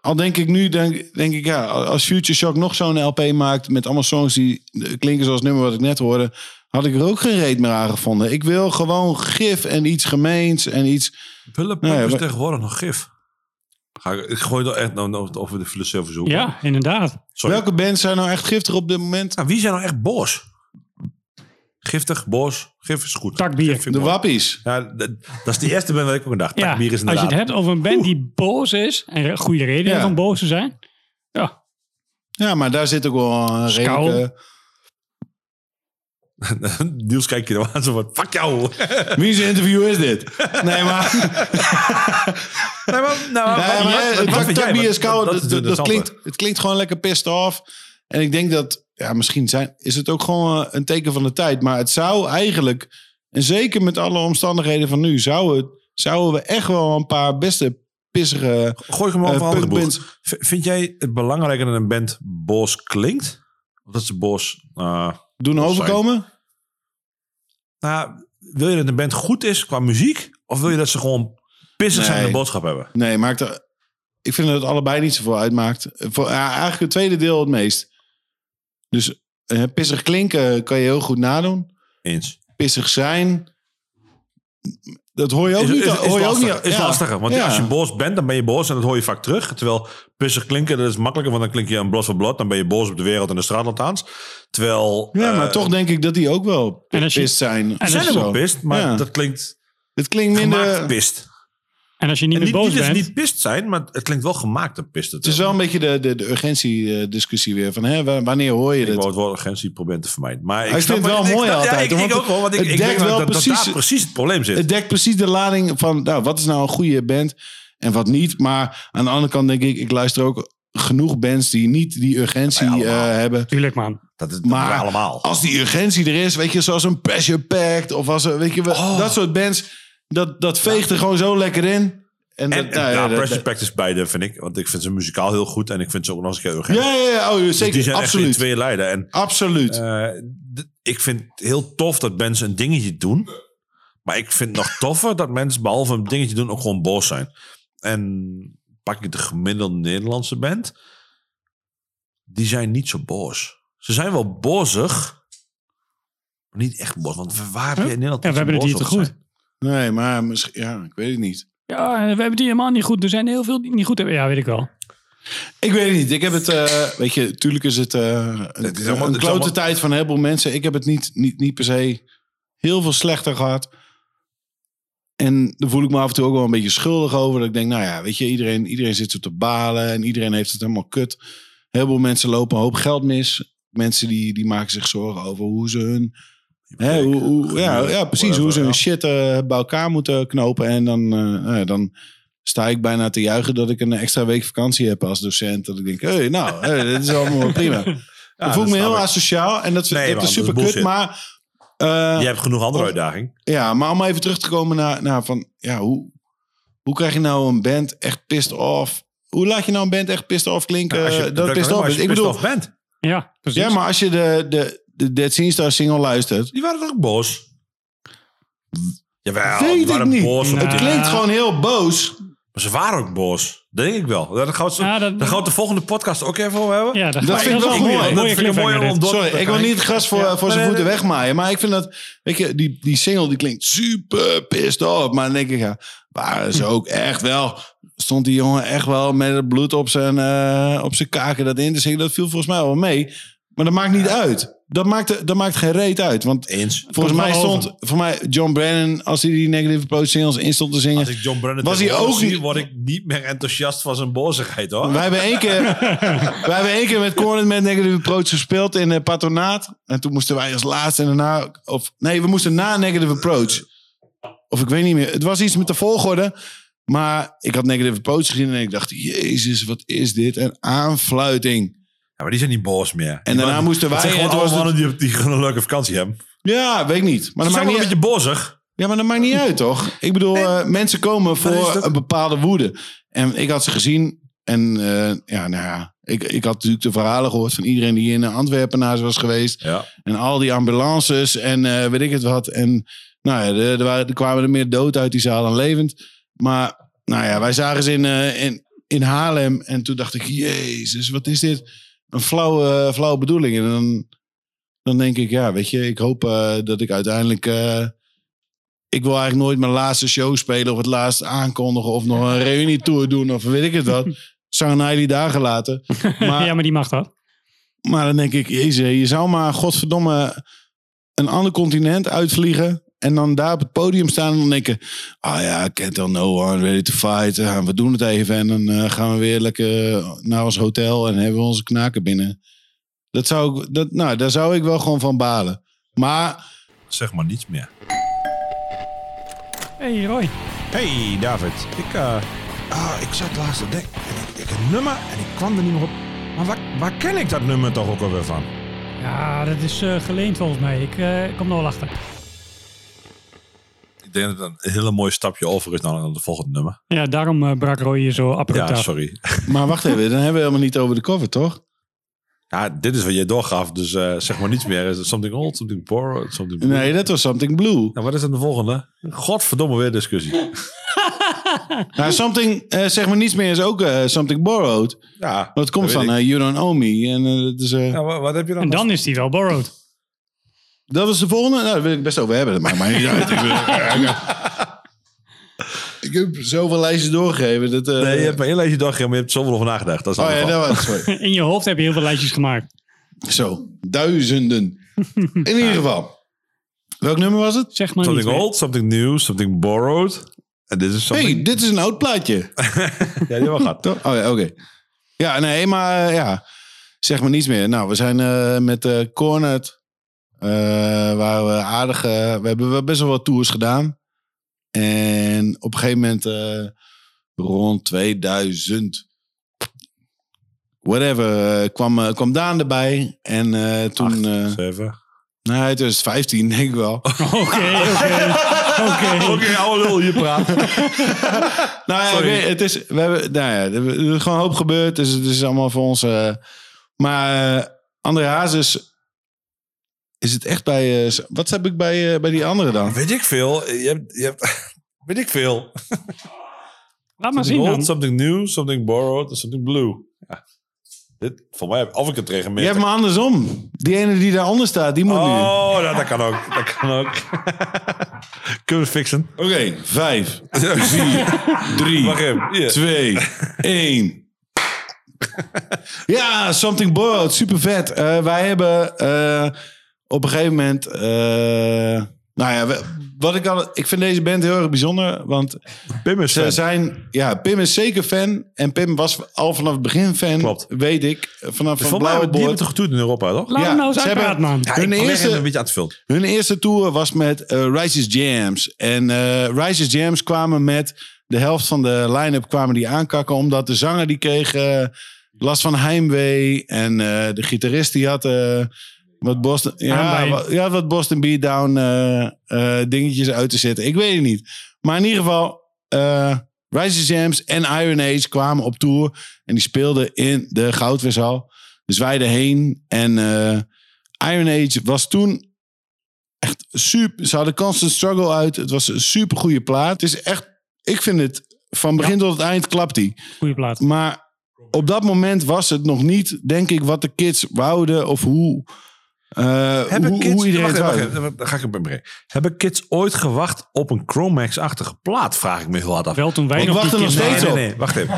Al denk ik nu, denk, denk ik ja, als Future Shock nog zo'n LP maakt met allemaal songs die klinken zoals het nummer wat ik net hoorde, had ik er ook geen reet meer aan gevonden. Ik wil gewoon gif en iets gemeens en iets. Nee, peppers maar- tegenwoordig nog gif? Ga ik, ik gooi er echt nou, over de filosofie zoeken. Ja, inderdaad. Sorry. Welke bands zijn nou echt giftig op dit moment? Nou, wie zijn nou echt boos? Giftig, boos. Gif is goed. Takbier. De. Wappies. Ja, dat, dat is de eerste band waar ik ook aan dacht. Ja, Takbier is als je inderdaad. het hebt over een band die boos is, en een goede reden Ja. om boos te zijn. Ja, Ja, maar daar zit ook wel een redelijke... Niels kijkt je er aan zo van, fuck jou. Wie zijn interview is dit? Nee, maar... nee, maar, nou, Nee, maar is koud. Dat, klinkt, het klinkt gewoon lekker pissed off. En ik denk dat, ja, misschien zijn, is het ook gewoon eh, een teken van de tijd. Maar het zou eigenlijk, en zeker met alle omstandigheden van nu, zou het, zouden we echt wel een paar beste pissige Gooi ik hem eh, over V- Vind jij het belangrijker dat een band boos klinkt? Of dat ze boos... uh, doen overkomen. nou, wil je dat een band goed is qua muziek? Of wil je dat ze gewoon pissig zijn en Nee. een boodschap hebben? Nee, maakt er, ik vind dat het allebei niet zoveel uitmaakt. Voor, ja, eigenlijk het tweede deel het meest. Dus eh, pissig klinken kan je heel goed nadoen. Eens. Pissig zijn, dat hoor je ook Is, niet. is, is, hoor je ook lastig, niet is ja. lastiger. Want Ja. als je boos bent, dan ben je boos en dat hoor je vaak terug. Terwijl pissig klinken, dat is makkelijker. Want dan klink je een blot voor blot. Dan ben je boos op de wereld en de straatlantaans. Terwijl... Ja, maar eh, toch denk ik dat die ook wel pist zijn. en Ze zijn als ook pist, maar Ja. dat klinkt Het klinkt minder... gemaakt pist. En als je niet En meer niet, boos niet dat ze bent, niet pist zijn, maar het klinkt wel gemaakt een pist. Het is wel een beetje de, de, de urgentie-discussie weer. Van, hè, wa- wanneer hoor je Ik dit? wou het woord urgentie proberen te vermijden. Maar ik, ik vind het wel ik- mooi ik, altijd, Ja, ik, ik ook wel, want ik, het ik denk wel dat, dat precies- daar precies het probleem zit. Het dekt precies de lading van... Nou, wat is nou een goede band en wat niet? Maar aan de andere kant denk ik... Ik luister ook genoeg bands die niet die urgentie eh, hebben. tuurlijk man. dat is Maar allemaal. Als die urgentie er is, weet je, zoals een Pressure Pact... of als een, weet je, Oh. dat soort bands... Dat, dat veegt er gewoon zo lekker in. En, En, dat, en nou, ja, dat- Pressure Pact is beide, vind ik. Want ik vind ze muzikaal heel goed. En ik vind ze ook nog eens een keer urgent. ja, ja, ja, oh, Dus zeker, die zijn echt in absoluut. twee leiden. En Absoluut. eh, ik vind het heel tof dat mensen een dingetje doen. Maar ik vind het nog toffer dat mensen behalve een dingetje doen ook gewoon boos zijn. En pak ik de gemiddelde Nederlandse band, die zijn niet zo boos. Ze zijn wel bozig, maar niet echt boos. Want waar heb je in Nederland Ja, we hebben het hier te goed. zijn? Nee, maar misschien, ja, ik weet het niet. Ja, we hebben die helemaal niet goed. Er zijn heel veel die niet goed hebben. Ja, weet ik wel. Ik weet het niet. Ik heb het, eh, weet je, tuurlijk is het, eh, Het is een, allemaal- een het is klote allemaal- tijd van een heleboel mensen. Ik heb het niet, niet, niet per se heel veel slechter gehad. En daar voel ik me af en toe ook wel een beetje schuldig over. Dat ik denk, nou ja, weet je, iedereen, iedereen zit zo te balen en iedereen heeft het helemaal kut. Heel veel mensen lopen een hoop geld mis. Mensen die, die maken zich zorgen over hoe ze hun... Hè, hoe, hoe, ja, ja, precies. Hoe ze hun shit eh, bij elkaar moeten knopen. En dan, eh, nou ja, dan sta ik bijna te juichen dat ik een extra week vakantie heb als docent. Dat ik denk, hé, hey, nou, hey, dit is allemaal prima. voel ik dat me heel ik. asociaal. En dat, Nee, dat man, is dat is super kut. Maar, eh, Je hebt genoeg andere uitdaging. ja, maar om even terug te komen naar, naar van, ja, hoe, hoe krijg je nou een band echt pissed off? Hoe laat je nou een band echt pissed off klinken? als je, eh, dat pissed maar off als is. je Ik bedoel, pissed off bent. Ja, precies. ja, maar als je de, de, de Dead Scene Star single luistert, Die waren toch ook boos? Jawel, Weet die ik waren niet. boos. Nou, het klinkt gewoon heel boos. Maar ze waren ook boos. Dat denk ik wel. Daar gaan we, het zo- Ja, dat- daar gaan we de volgende podcast ook even over hebben. Ja, dat, Dat vind ik wel mooi. mooie, Dat vind ik mooi om Sorry, ik wil niet het gras voor, Ja. voor zijn Nee, nee, voeten wegmaaien. Maar ik vind dat, weet je, die, die single die klinkt super pissed off. Maar dan denk ik, ja, waren ze ook echt wel... Stond die jongen echt wel met het bloed op zijn, eh, op zijn kaken dat in te zingen. Dat viel volgens mij wel mee. Maar dat maakt niet uit. Dat maakt, dat maakt geen reet uit. Want Eens. volgens mij stond, voor mij, John Brennan, als hij die Negative Approach singles in stond te zingen. Als ik John Brennan Was hij ook niet- word ik niet meer enthousiast van zijn bozigheid, hoor. Wij hebben één keer, wij hebben één keer met Cornet met Negative Approach gespeeld in uh, Patronaat. En toen moesten wij als laatste en daarna... Of, nee, we moesten na Negative Approach. Of ik weet niet meer. Het was iets met de volgorde. Maar ik had Negative Approach gezien en ik dacht... Jezus, wat is dit? Een aanfluiting. Ja, maar die zijn niet boos meer. En Die daarna moesten het wij... zijn gewoon allemaal mannen die, die gewoon een leuke vakantie hebben. ja, weet ik niet. Maar dat zijn maakt wel een niet, beetje bozig. ja, maar dat maakt niet uit, toch? Ik bedoel, eh, mensen komen is voor een bepaalde woede. En ik had ze gezien. En eh, ja, nou ja. Ik, ik had natuurlijk de verhalen gehoord van iedereen die in Antwerpen naar ze was geweest. Ja. En al die ambulances en eh, weet ik het wat. En nou ja, er, er, waren, er kwamen er meer dood uit die zaal dan levend. Maar nou ja, wij zagen ze in, eh, in, in Haarlem. En toen dacht ik, jezus, wat is dit? Een flauwe, flauwe bedoeling. En dan, dan denk ik, ja, weet je, ik hoop eh, dat ik uiteindelijk... eh, ik wil eigenlijk nooit mijn laatste show spelen of het laatste aankondigen of nog een reunietour doen of weet ik het wat. Jullie dagen laten. Maar, ja, maar die mag dat. maar dan denk ik, jezus, je zou maar godverdomme een ander continent uitvliegen. En dan daar op het podium staan en dan denken... Ah ja, can't tell no one, ready to fight. Ja, we doen het even en dan eh, gaan we weer lekker naar ons hotel... en hebben we onze knaken binnen. Dat zou ik, dat, nou, daar zou ik wel gewoon van balen. Maar Zeg maar niets meer. hey, Roy. Hey David, ik, eh, ah, ik zat laatst te denken. en Ik, ik een nummer en ik kwam er niet meer op. Maar waar, waar ken ik dat nummer toch ook alweer van? Ja, dat is eh, geleend volgens mij. Ik eh, kom er wel achter. Ik denk dat het een hele mooi stapje over is naar het volgende nummer. Ja, daarom eh, brak Roy je zo abrupt Ja, af. sorry. Maar wacht even, dan hebben we helemaal niet over de cover, toch? Ja, dit is wat jij doorgaf, dus eh, zeg maar niets meer. Is het something old, something borrowed, something blue? Nee, dat was Something Blue. Nou, wat is dan de volgende? Godverdomme weer discussie. Nou, Something, eh, zeg maar niets meer, is ook Something Borrowed. Ja, Dat komt van You Don't Owe Me. En dat is, eh, Ja, wat, wat heb je dan? En dan is die wel borrowed. Dat was de volgende. Nou, daar wil ik best over hebben. Dat maakt mij niet uit. Ik, heb zoveel lijstjes doorgegeven. Dat, eh, Nee, je hebt maar één lijstje doorgegeven, maar je hebt zoveel over nagedacht. Dat is Oh ja, dat was sorry. In je hoofd heb je heel veel lijstjes gemaakt. Zo, duizenden. In ieder geval. Welk nummer was het? Zeg maar niet Something meer. old, something new, something borrowed. En dit is something... hey, dit is een oud plaatje. Ja, die wel gehad. Toch? Oh ja, oké. Ja, nee, maar ja. Zeg maar niets meer. Nou, we zijn eh, met eh Cornet. Eh, waar we aardig... eh, we hebben wel best wel wat tours gedaan. En op een gegeven moment... eh, rond 2000... Whatever, kwam, kwam Daan erbij. En eh, toen... Acht, eh zeven. nee, 2015 denk ik wel. Oké, oké. Oké. Oké, oude lul, je praat. Nou ja, het is, we hebben, nou ja, er is gewoon een hoop gebeurd. Dus het is allemaal voor ons. eh, maar André Hazes, is het echt bij. eh, wat heb ik bij, eh, bij die andere dan? Weet ik veel. Je hebt, je hebt, weet ik veel. Laat maar Something zien old, dan. something new, something borrowed, and something blue. Ja. Dit, voor mij, of ik het tegen Je hebt me andersom. Die ene die daaronder staat, die moet nu. Oh, nou, dat kan ook. Dat kan ook. Kunnen we fixen? Oké, vijf, vier, drie, Wacht even. Hier. twee, één. Ja, Something Boiled, super vet. Eh, wij hebben eh, op een gegeven moment... eh, nou ja, we- wat ik al... Ik vind deze band heel erg bijzonder, want Pim is ze fan. zijn... Ja, Pim is zeker fan. En Pim was al vanaf het begin fan, Klopt. weet ik. Vanaf van Voor mij, Blauwe die hebben toch getoerd in Europa, toch? Laat Ja, hem nou eens ze hebben- uitpraten, man. Ja, Hun eerste- een beetje aan te vullen. Hun eerste tour was met eh Rises Jams. En eh Rises Jams kwamen met de helft van de line-up kwamen die aankakken. Omdat de zanger die kreeg last van heimwee. En eh, de gitarist die had eh, wat Boston, ja, Aanbij. wat, ja, wat Boston Beatdown eh, eh, dingetjes uit te zetten. Ik weet het niet. Maar in ieder geval, eh Rises Jams en Iron Age kwamen op tour. En die speelden in de Goudwishal. Dus wij erheen. En Iron Age was toen echt super. Ze hadden Constant Struggle uit. Het was een super goede plaat. Het is echt, ik vind het van begin tot het eind klapt die. Goeie plaat. Maar op dat moment was het nog niet, denk ik, wat de kids wouden of hoe, eh, Hebben hoe, kids, hoe iedereen wacht wacht dan ga ik hem brengen. Hebben kids ooit gewacht op een Chromax-achtige plaat? Vraag ik me heel hard af. Wel toen wij nog wacht die er nog steeds op. Nee, nee, wacht even.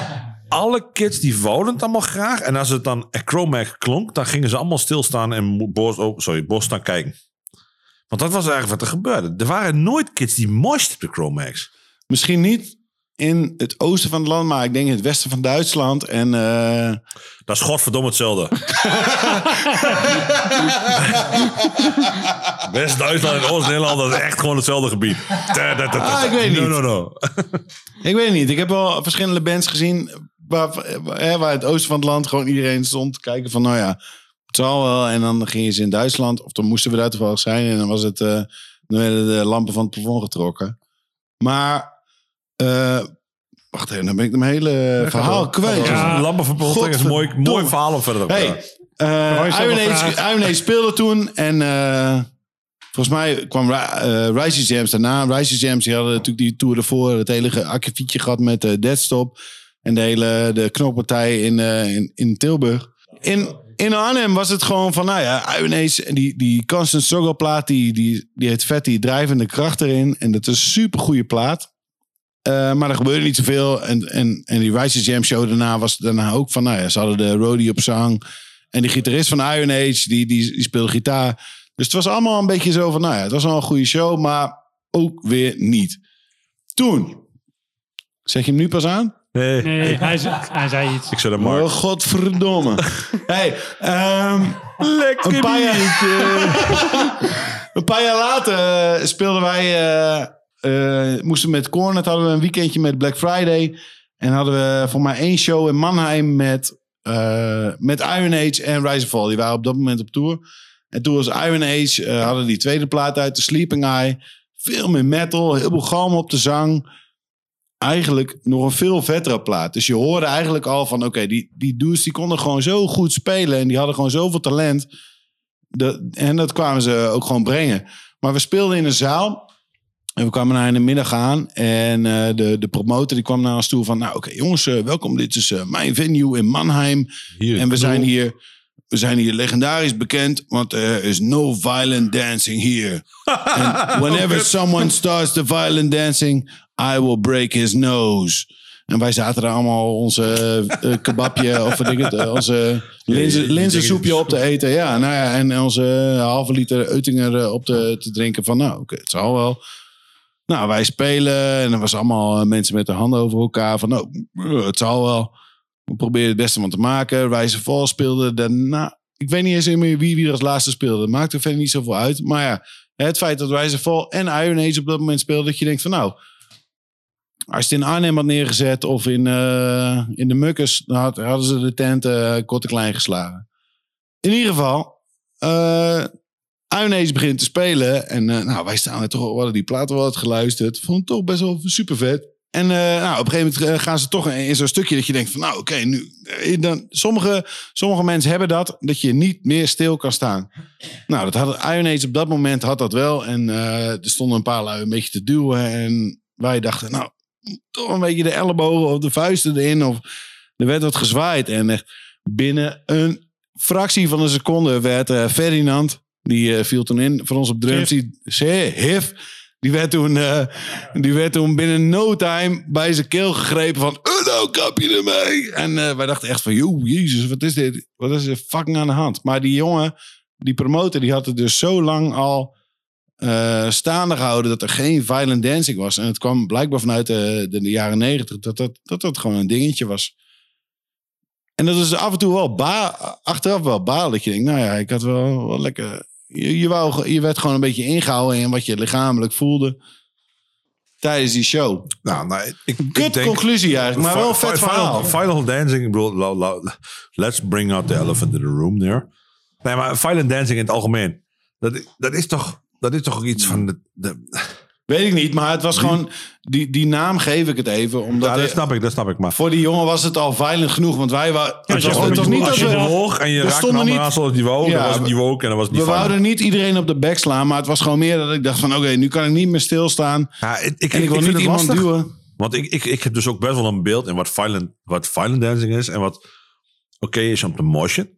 Alle kids die wouden het allemaal graag. En als het dan een Chromax klonk, dan gingen ze allemaal stilstaan en Bos, oh, sorry, Bos staan kijken. Want dat was eigenlijk wat er gebeurde. Er waren nooit kids die moist op de Chromax. Misschien niet in het oosten van het land, maar ik denk in het westen van Duitsland. En eh, Dat is godverdomme hetzelfde. West-Duitsland en Oost-Nederland, dat is echt gewoon hetzelfde gebied. Ah, ik weet niet. No, no, no. ik weet niet. Ik heb wel verschillende bands gezien waar, waar, waar het oosten van het land gewoon iedereen stond te kijken van, nou ja, het zal wel. En dan gingen ze in Duitsland, of dan moesten we daar toevallig zijn. En dan was het, eh, dan werden de lampen van het plafond getrokken. Maar, eh, wacht even, dan ben ik mijn hele verhaal kwijt. Ja. Is een mooi, mooi verhaal om verder op te gaan. Hey, eh, Iron, Age, speelde toen en eh, volgens mij kwam Ri- eh Rises Jams daarna. Rises Jams die hadden natuurlijk die tour ervoor het hele akkefietje gehad met eh Deadstop en de hele de knokpartij in, eh, in, in Tilburg. In, in Arnhem was het gewoon van, nou ja, en die, die Constant Struggle plaat, die, die, die heeft vet die drijvende kracht erin. En dat is een super goede plaat. Eh, maar er gebeurde niet zoveel. En, en, en die Rises Jam show daarna was daarna ook van, nou ja, ze hadden de Roddy op zang. En die gitarist van Iron Age, die, die, die speelde gitaar. Dus het was allemaal een beetje zo van, nou ja, het was wel een goede show, maar ook weer niet. Toen, zeg je hem nu pas aan? Nee, Nee, hij, zei- hij zei iets. ik zet hem maar. Oh, godverdomme. hey, ehm, Lekker een paar jaar, een paar jaar later eh, speelden wij, eh, moesten met Cornet, hadden we een weekendje met Black Friday. En hadden we voor mij één show in Mannheim met, eh, met Iron Age en Rise and Fall. Die waren op dat moment op tour. En toen was Iron Age, eh, hadden die tweede plaat uit, The Sleeping Eye. Veel meer metal, heel veel galm op de zang. Eigenlijk nog een veel vettere plaat. Dus je hoorde eigenlijk al van, oké, die, die dudes die konden gewoon zo goed spelen. En die hadden gewoon zoveel talent. De, en dat kwamen ze ook gewoon brengen. Maar we speelden in een zaal. En we kwamen daar in de middag aan. En eh, de, de promotor die kwam naar ons toe van... Nou oké jongens, eh, welkom. Dit is eh, mijn venue in Mannheim. Hier, En we zijn hier, we zijn hier legendarisch bekend, want er is no violent dancing here. And whenever someone starts the violent dancing, I will break his nose. En wij zaten daar allemaal onze kebabje, of wat ik het, onze linzen, linzensoepje op te eten. Ja, nou ja, en onze halve liter Eutinger op te, te drinken. Van nou, oké, het zal wel. Nou, wij spelen en er was allemaal eh, mensen met de handen over elkaar. Van nou, eh, het zal wel. We probeerden het beste van te maken. Wijze Vol speelde daarna. Ik weet niet eens meer wie, wie er als laatste speelde. Maakt er verder niet zoveel uit. Maar ja, het feit dat Wijze Vol en Iron Age op dat moment speelden. Dat je denkt van nou, als je het in Arnhem had neergezet of in, eh, in de Mukkers. Dan had- hadden ze de tent eh kort en klein geslagen. In ieder geval, Age begint te spelen. En eh, nou, wij staan er toch, we die platen wel geluisterd. Vond het toch best wel super vet. En eh, nou, op een gegeven moment eh, gaan ze toch in zo'n stukje dat je denkt van nou oké, nu. Dan, sommige, sommige mensen hebben dat, dat je niet meer stil kan staan. Nou, dat had Age op dat moment had dat wel. En er stonden een paar lui een beetje te duwen. En wij dachten, nou, toch een beetje de ellebogen of de vuisten erin. Of er werd wat gezwaaid. En echt binnen een fractie van een seconde werd Ferdinand, die eh, viel toen in voor ons op drums. Die, Zee, Hif, die werd, toen, eh, die werd toen binnen no time bij zijn keel gegrepen van... "Eh, nou kap je ermee. En eh, wij dachten echt van, joh, jezus, wat is dit? Wat is er fucking aan de hand? Maar die jongen, die promotor, die had het dus zo lang al eh, staande gehouden dat er geen violent dancing was. En het kwam blijkbaar vanuit de, de, de jaren negentig dat dat, dat dat gewoon een dingetje was. En dat is af en toe wel ba achteraf wel baal. Dat je denkt, nou ja, ik had wel, wel lekker... Je, je, wou, je werd gewoon een beetje ingehouden in wat je lichamelijk voelde tijdens die show. Nou, nou, ik, ik Kut denk- conclusie eigenlijk, maar wel vet verhaal. Final, final dancing, ik bedoel, let's bring out the elephant in the room there. Nee, maar violent dancing in het algemeen. Dat, dat, is, toch, dat is toch ook iets van de... de Weet ik niet, maar het was gewoon... Die, die naam geef ik het even, omdat... ja, dat snap ik, dat snap ik. Maar voor die jongen was het al violent genoeg, want wij waren... het was, het niet als je hoog en je raakt een ander aan die woog. Ja, dan was het woke en dan was het niet We wouden niet iedereen op de bek slaan, maar het was gewoon meer dat ik dacht van... Oké, nu kan ik niet meer stilstaan Ja, ik, ik, en ik wil niet het iemand lastig, duwen. Want ik, ik, ik heb dus ook best wel een beeld in wat violent, wat violent dancing is en wat oké is op de motion.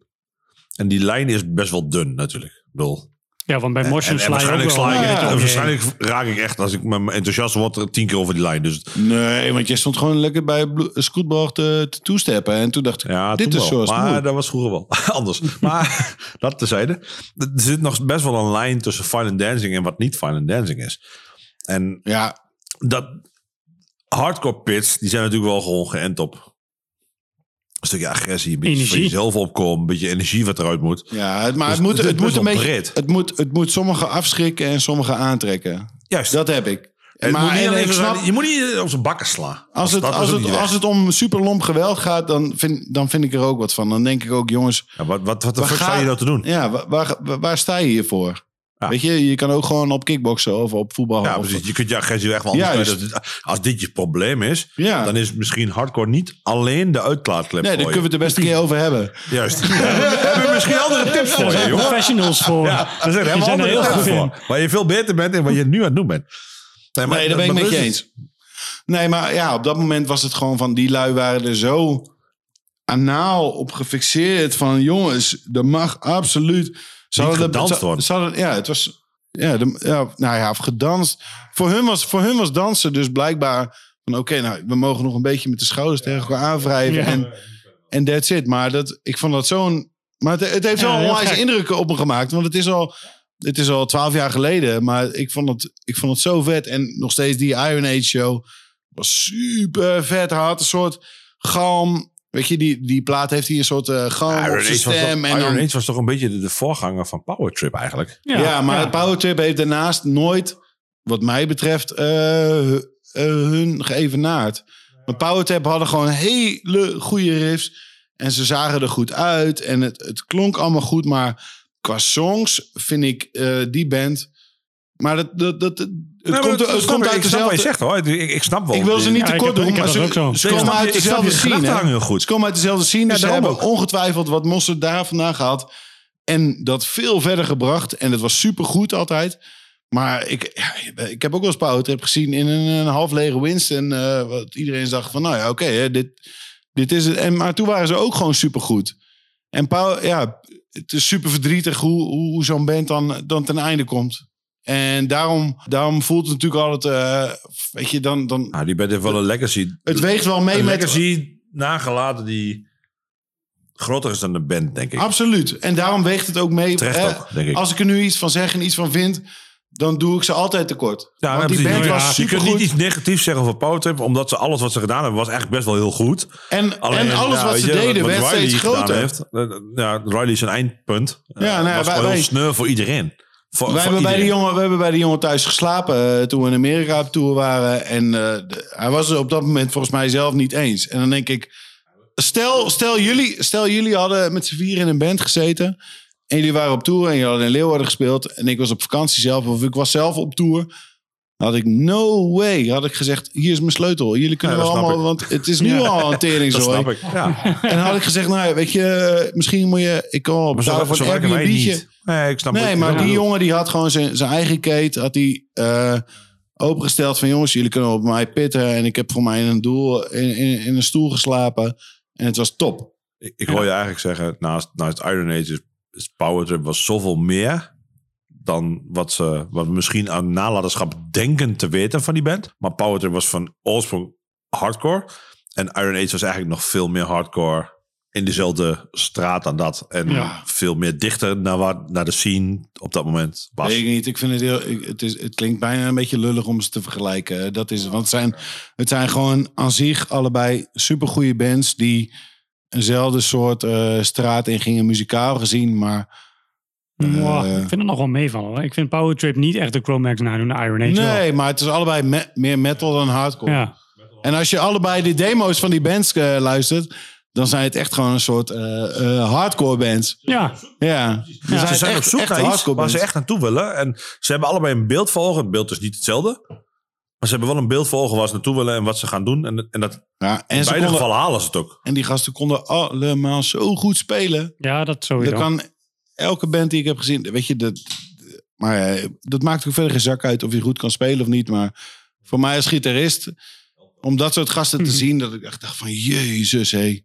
En die lijn is best wel dun natuurlijk. Ik bedoel, Ja, want bij motion sla je waarschijnlijk, sla ik, Ja, waarschijnlijk raak ik echt, als ik mijn enthousiast word, tien keer over die lijn. Dus Nee, want jij stond gewoon lekker bij Scootbar te, te toesteppen. En toen dacht ik, ja, dit is wel. zoals Maar moet. dat was vroeger wel anders. maar dat tezijde. Er zit nog best wel een lijn tussen violent dancing en wat niet violent dancing is. En Ja, dat hardcore pits, die zijn natuurlijk wel gewoon geënt op een stukje agressie, een beetje Energie. van jezelf opkomen, een beetje energie wat eruit moet. ja maar Dus het moet, het moet een beetje... breed. Het moet, het moet sommigen afschrikken en sommigen aantrekken. Juist. Dat heb ik. Het maar moet niet en snap, je moet niet op zijn bakken slaan. als het, Dat als, het, als het om superlomp geweld gaat, dan vind, dan vind ik er ook wat van. Dan denk ik ook, jongens, Ja, wat, wat, wat de fuck ga- sta je nou te doen? ja, waar, waar, waar- waar sta je hier voor? Ja. Weet je, je kan ook gewoon op kickboksen of op voetbal. Ja, of- precies. Je kunt je agressie echt wel anders Juist. kwijt. Als dit- je probleem is, Ja. dan is misschien hardcore niet alleen de uitlaatklep Nee, daar kunnen we het de beste keer over hebben. Juist. Ja, we hebben misschien andere tips voor Daar je, professionals voor. Ja, er zijn helemaal zijn er andere heel goed in. voor. Waar je veel beter bent en wat je nu aan het doen bent. maar- Nee, daar ben ik met je dat eens. Nee, maar ja, op dat moment was het gewoon van... die lui waren er zo anaal op gefixeerd van... jongens, er mag absoluut... Hadden- gedanst worden. ja, het was... Ja, de, ja, nou ja, of gedanst. Voor hun, was, voor hun was dansen dus blijkbaar... van oké, nou, we mogen nog een beetje met de schouders tegen elkaar aanwrijven... Ja. en en that's it. Maar dat, ik vond dat zo'n... Maar het, het heeft Ja, wel heel onwijs gek. indruk op me gemaakt. Want het is al... Het is al twaalf jaar geleden, maar ik vond, het, ik vond het zo vet. En nog steeds die Iron Age show was super vet. Hij had een soort galm. Weet je, die, die plaat heeft hier een soort eh op zijn was toch, stem. En Iron dan, Age was toch een beetje de, de voorganger van Power Trip eigenlijk. ja, maar Power Trip heeft daarnaast nooit, wat mij betreft, eh, eh, hun geëvenaard. Want Power Trip hadden gewoon hele goede riffs. En ze zagen er goed uit. En het, het klonk allemaal goed. Maar qua songs vind ik eh, die band... Maar dat, dat, dat, het komt, het komt uit Ik je dezelfde... zegt hoor. Ik, ik snap wel. Ik wil ze niet te kort heb- doen, heb maar ze, ook zo. ze Nee, komen uit dezelfde scene. Ze komen uit dezelfde scene. Ze hebben ongetwijfeld wat Monster daar vandaan gehad. En dat veel verder gebracht. En het was supergoed altijd. Maar ik, ja, ik heb ook wel eens Powertrip gezien in een, een half lege Winston. eh wat iedereen dacht van, nou ja, oké, dit, dit is het. En, maar toen waren ze ook gewoon supergoed. En Power, ja, het is super verdrietig hoe, hoe, hoe zo'n band dan, dan ten einde komt. En daarom, daarom voelt het natuurlijk altijd, eh, weet je, dan, dan, Nou, die heeft wel een legacy. het weegt wel mee een met... legacy nagelaten die groter is dan de band, denk ik. Absoluut. En daarom weegt het ook mee. Terecht eh, ook, denk ik. Als ik er nu iets van zeg en iets van vind, dan doe ik ze altijd tekort. Ja, Want die band Ja, was je kunt niet iets negatiefs zeggen over Powertrip, omdat ze alles wat ze gedaan hebben was eigenlijk best wel heel goed. En, Alleen, en alles wat ze je, deden wat werd Riley steeds groter. Heeft, eh, ja, Riley is een eindpunt. Ja, nou ja, was wij- heel sneu voor iedereen. Voor, Wij voor hebben, bij die iedereen. jongen, we hebben bij die jongen thuis geslapen eh, toen we in Amerika op tour waren. En eh, de- hij was er op dat moment volgens mij zelf niet eens. En dan denk ik, stel, stel, jullie, stel jullie hadden met z'n vier in een band gezeten. En jullie waren op tour en jullie hadden in Leeuwarden gespeeld. En ik was op vakantie zelf of ik was zelf op tour. Had ik no way, had ik gezegd, hier is mijn sleutel. Jullie kunnen Ja, allemaal, want het is nu al een tering zo. snap ik. Ja. En dan had ik gezegd, nou weet je, misschien moet je, ik kan betalen voor een Airbnb'tje. Nee, ik snap Nee, maar Ja. die jongen die had gewoon zijn, zijn eigen kate. Had die, eh, opengesteld van jongens, jullie kunnen op mij pitten. En ik heb voor mij in een doel in, in, in een stoel geslapen. En het was top. Ik, ik hoor je eigenlijk zeggen, naast, naast Iron Age is, is Power Trip was zoveel meer dan wat ze wat we misschien aan nalatenschap denken te weten van die band. Maar Power Trip was van oorsprong hardcore. En Iron Age was eigenlijk nog veel meer hardcore in dezelfde straat dan dat. En Ja. veel meer dichter naar, waar, naar de scene op dat moment was. Weet ik niet. Ik vind het heel. ik- het, is, het klinkt bijna een beetje lullig om ze te vergelijken. Dat is het. Want het zijn, het zijn gewoon aan zich allebei supergoeie bands die eenzelfde soort eh, straat in gingen, muzikaal gezien. Maar Mwah, Eh. ik vind het nog wel meevallen. Ik vind Power Trip niet echt de Chromax nadoen, de Iron Age wel. nee, maar het is allebei me- meer metal dan hardcore. Ja. En als je allebei de demo's van die bands eh, luistert, dan zijn het echt gewoon een soort eh, eh, hardcore bands. ja, Ja, Ja, ze zijn op zoek naar iets hardcore waar ze echt naartoe willen. En ze hebben allebei een beeld voor ogen. Het beeld is niet hetzelfde. Maar ze hebben wel een beeld voor ogen waar ze naartoe willen en wat ze gaan doen. En, en dat, Ja, in en, ze beide konden, gevallen halen ze het ook. en die gasten konden allemaal zo goed spelen. ja, dat sowieso. Dat kan elke band die ik heb gezien, weet je, dat, maar eh, dat maakt ook verder geen zak uit of je goed kan spelen of niet. Maar voor mij als gitarist, om dat soort gasten te Mhm. zien, dat ik echt dacht van, jezus, hé.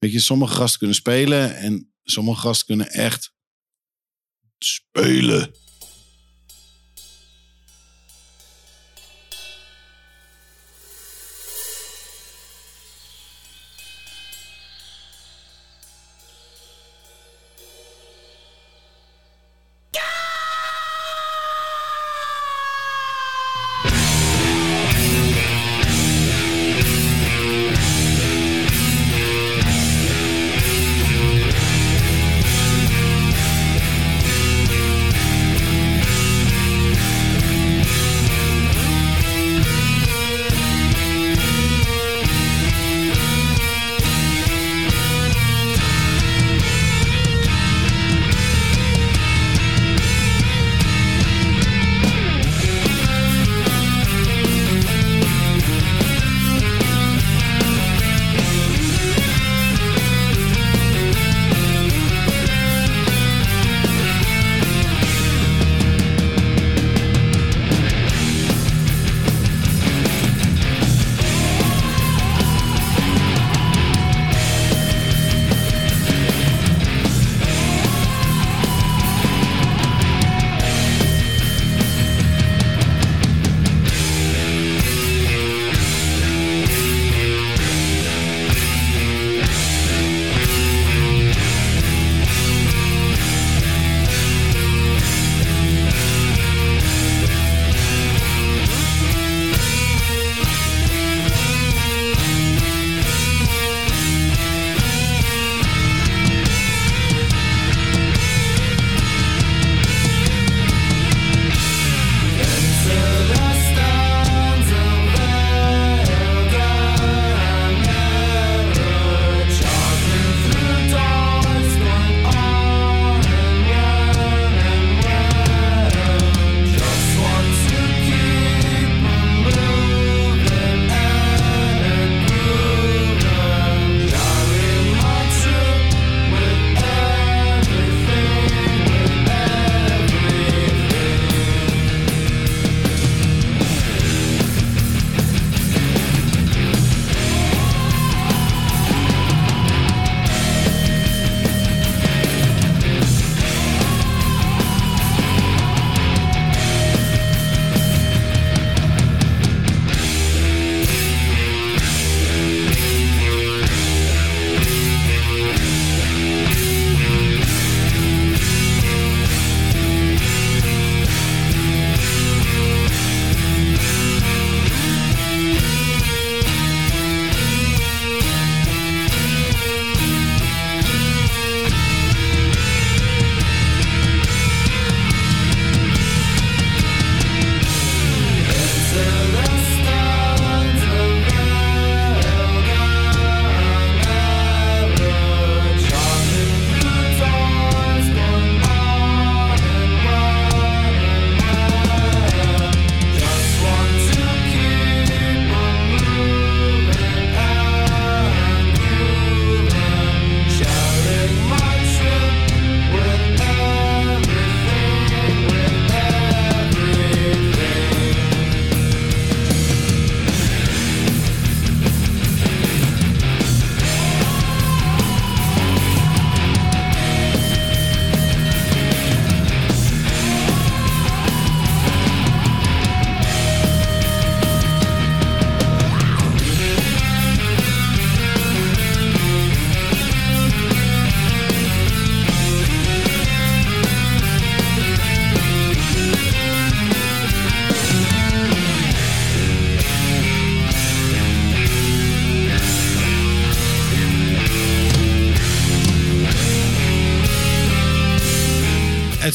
Weet je, sommige gasten kunnen spelen en sommige gasten kunnen echt spelen.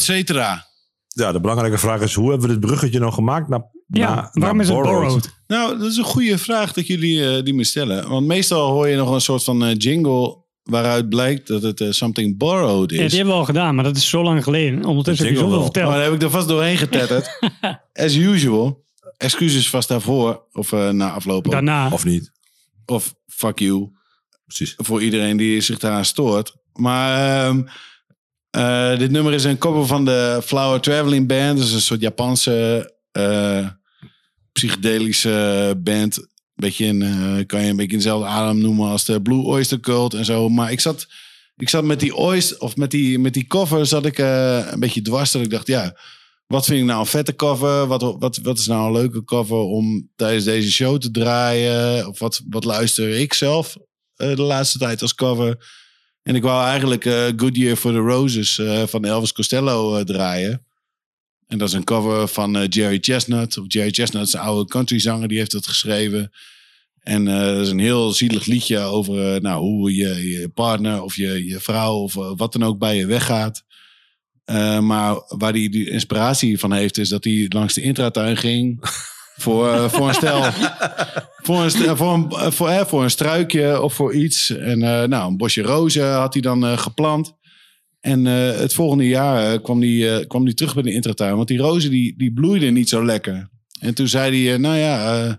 Cetera. Ja, de belangrijke vraag is, hoe hebben we dit bruggetje nou gemaakt naar, Ja, naar, waarom naar is het Borrowed? borrowed? Nou, dat is een goede vraag dat jullie eh, die me stellen. Want meestal hoor je nog een soort van eh, jingle waaruit blijkt dat het eh, something borrowed Ja, is. die hebben we al gedaan, maar dat is zo lang geleden. Ondertussen heb je zoveel wel. Maar verteld. daar heb ik er vast doorheen getetterd. As usual. Excuses vast daarvoor. Of eh, na afloop. Daarna. Of niet? Of fuck you. Precies. Voor iedereen die zich daaraan stoort. Maar ehm, eh, dit nummer is een cover van de Flower Traveling Band. Is een soort Japanse eh, psychedelische band. Beetje in, eh, kan je een beetje in dezelfde adem noemen als de Blue Oyster Cult en zo. Maar ik zat, ik zat met die oyster, of met die, met die cover zat ik een beetje dwars. Dat ik dacht, ja, wat vind ik nou een vette cover? Wat, wat, wat is nou een leuke cover om tijdens deze show te draaien? Of wat, wat luister ik zelf de laatste tijd als cover? En ik wou eigenlijk eh Good Year for the Roses eh, van Elvis Costello eh, draaien. En dat is een cover van Jerry Chestnut. Jerry Chestnut is een oude countryzanger, die heeft dat geschreven. En dat is een heel zielig liedje over nou, hoe je, je partner of je, je vrouw of wat dan ook bij je weggaat. Maar waar hij die inspiratie van heeft, is dat hij langs de intratuin ging. voor, eh, voor een stel. voor, een, stel- voor, een, eh, voor, eh, voor een struikje of voor iets. En eh, nou, een bosje rozen had hij dan eh, geplant. En eh, het volgende jaar eh, kwam hij eh, kwam die terug bij de intratuin. Want die rozen die, die bloeiden niet zo lekker. En toen zei hij, eh, nou ja... eh,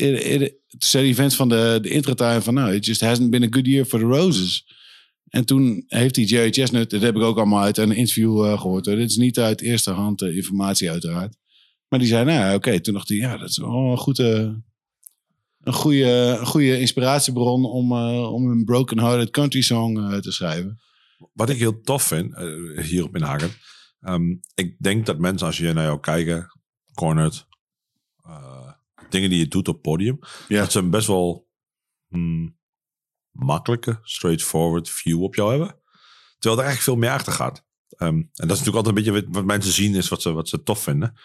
eh, eh, toen zei die vent van de, de intratuin van... Nou, it just hasn't been a good year for the roses. En toen heeft die Jerry Chestnut... Dat heb ik ook allemaal uit een interview eh, gehoord. Hoor. Dit is niet uit eerste hand eh, informatie uiteraard. Maar die zei, nou ja, oké. Toen dacht hij, ja, dat is wel een goede... Een goede, een goede inspiratiebron om, eh, om een broken hearted country song eh, te schrijven. Wat ik heel tof vind, eh, hierop inhaken. ehm, ik denk dat mensen, als je naar jou kijken, cornered, dingen die je doet op podium, Ja. dat ze een best wel hmm, makkelijke, straightforward view op jou hebben. Terwijl er eigenlijk veel meer achter gaat. Ehm, en dat is natuurlijk altijd een beetje wat, wat mensen zien, is wat ze, wat ze tof vinden.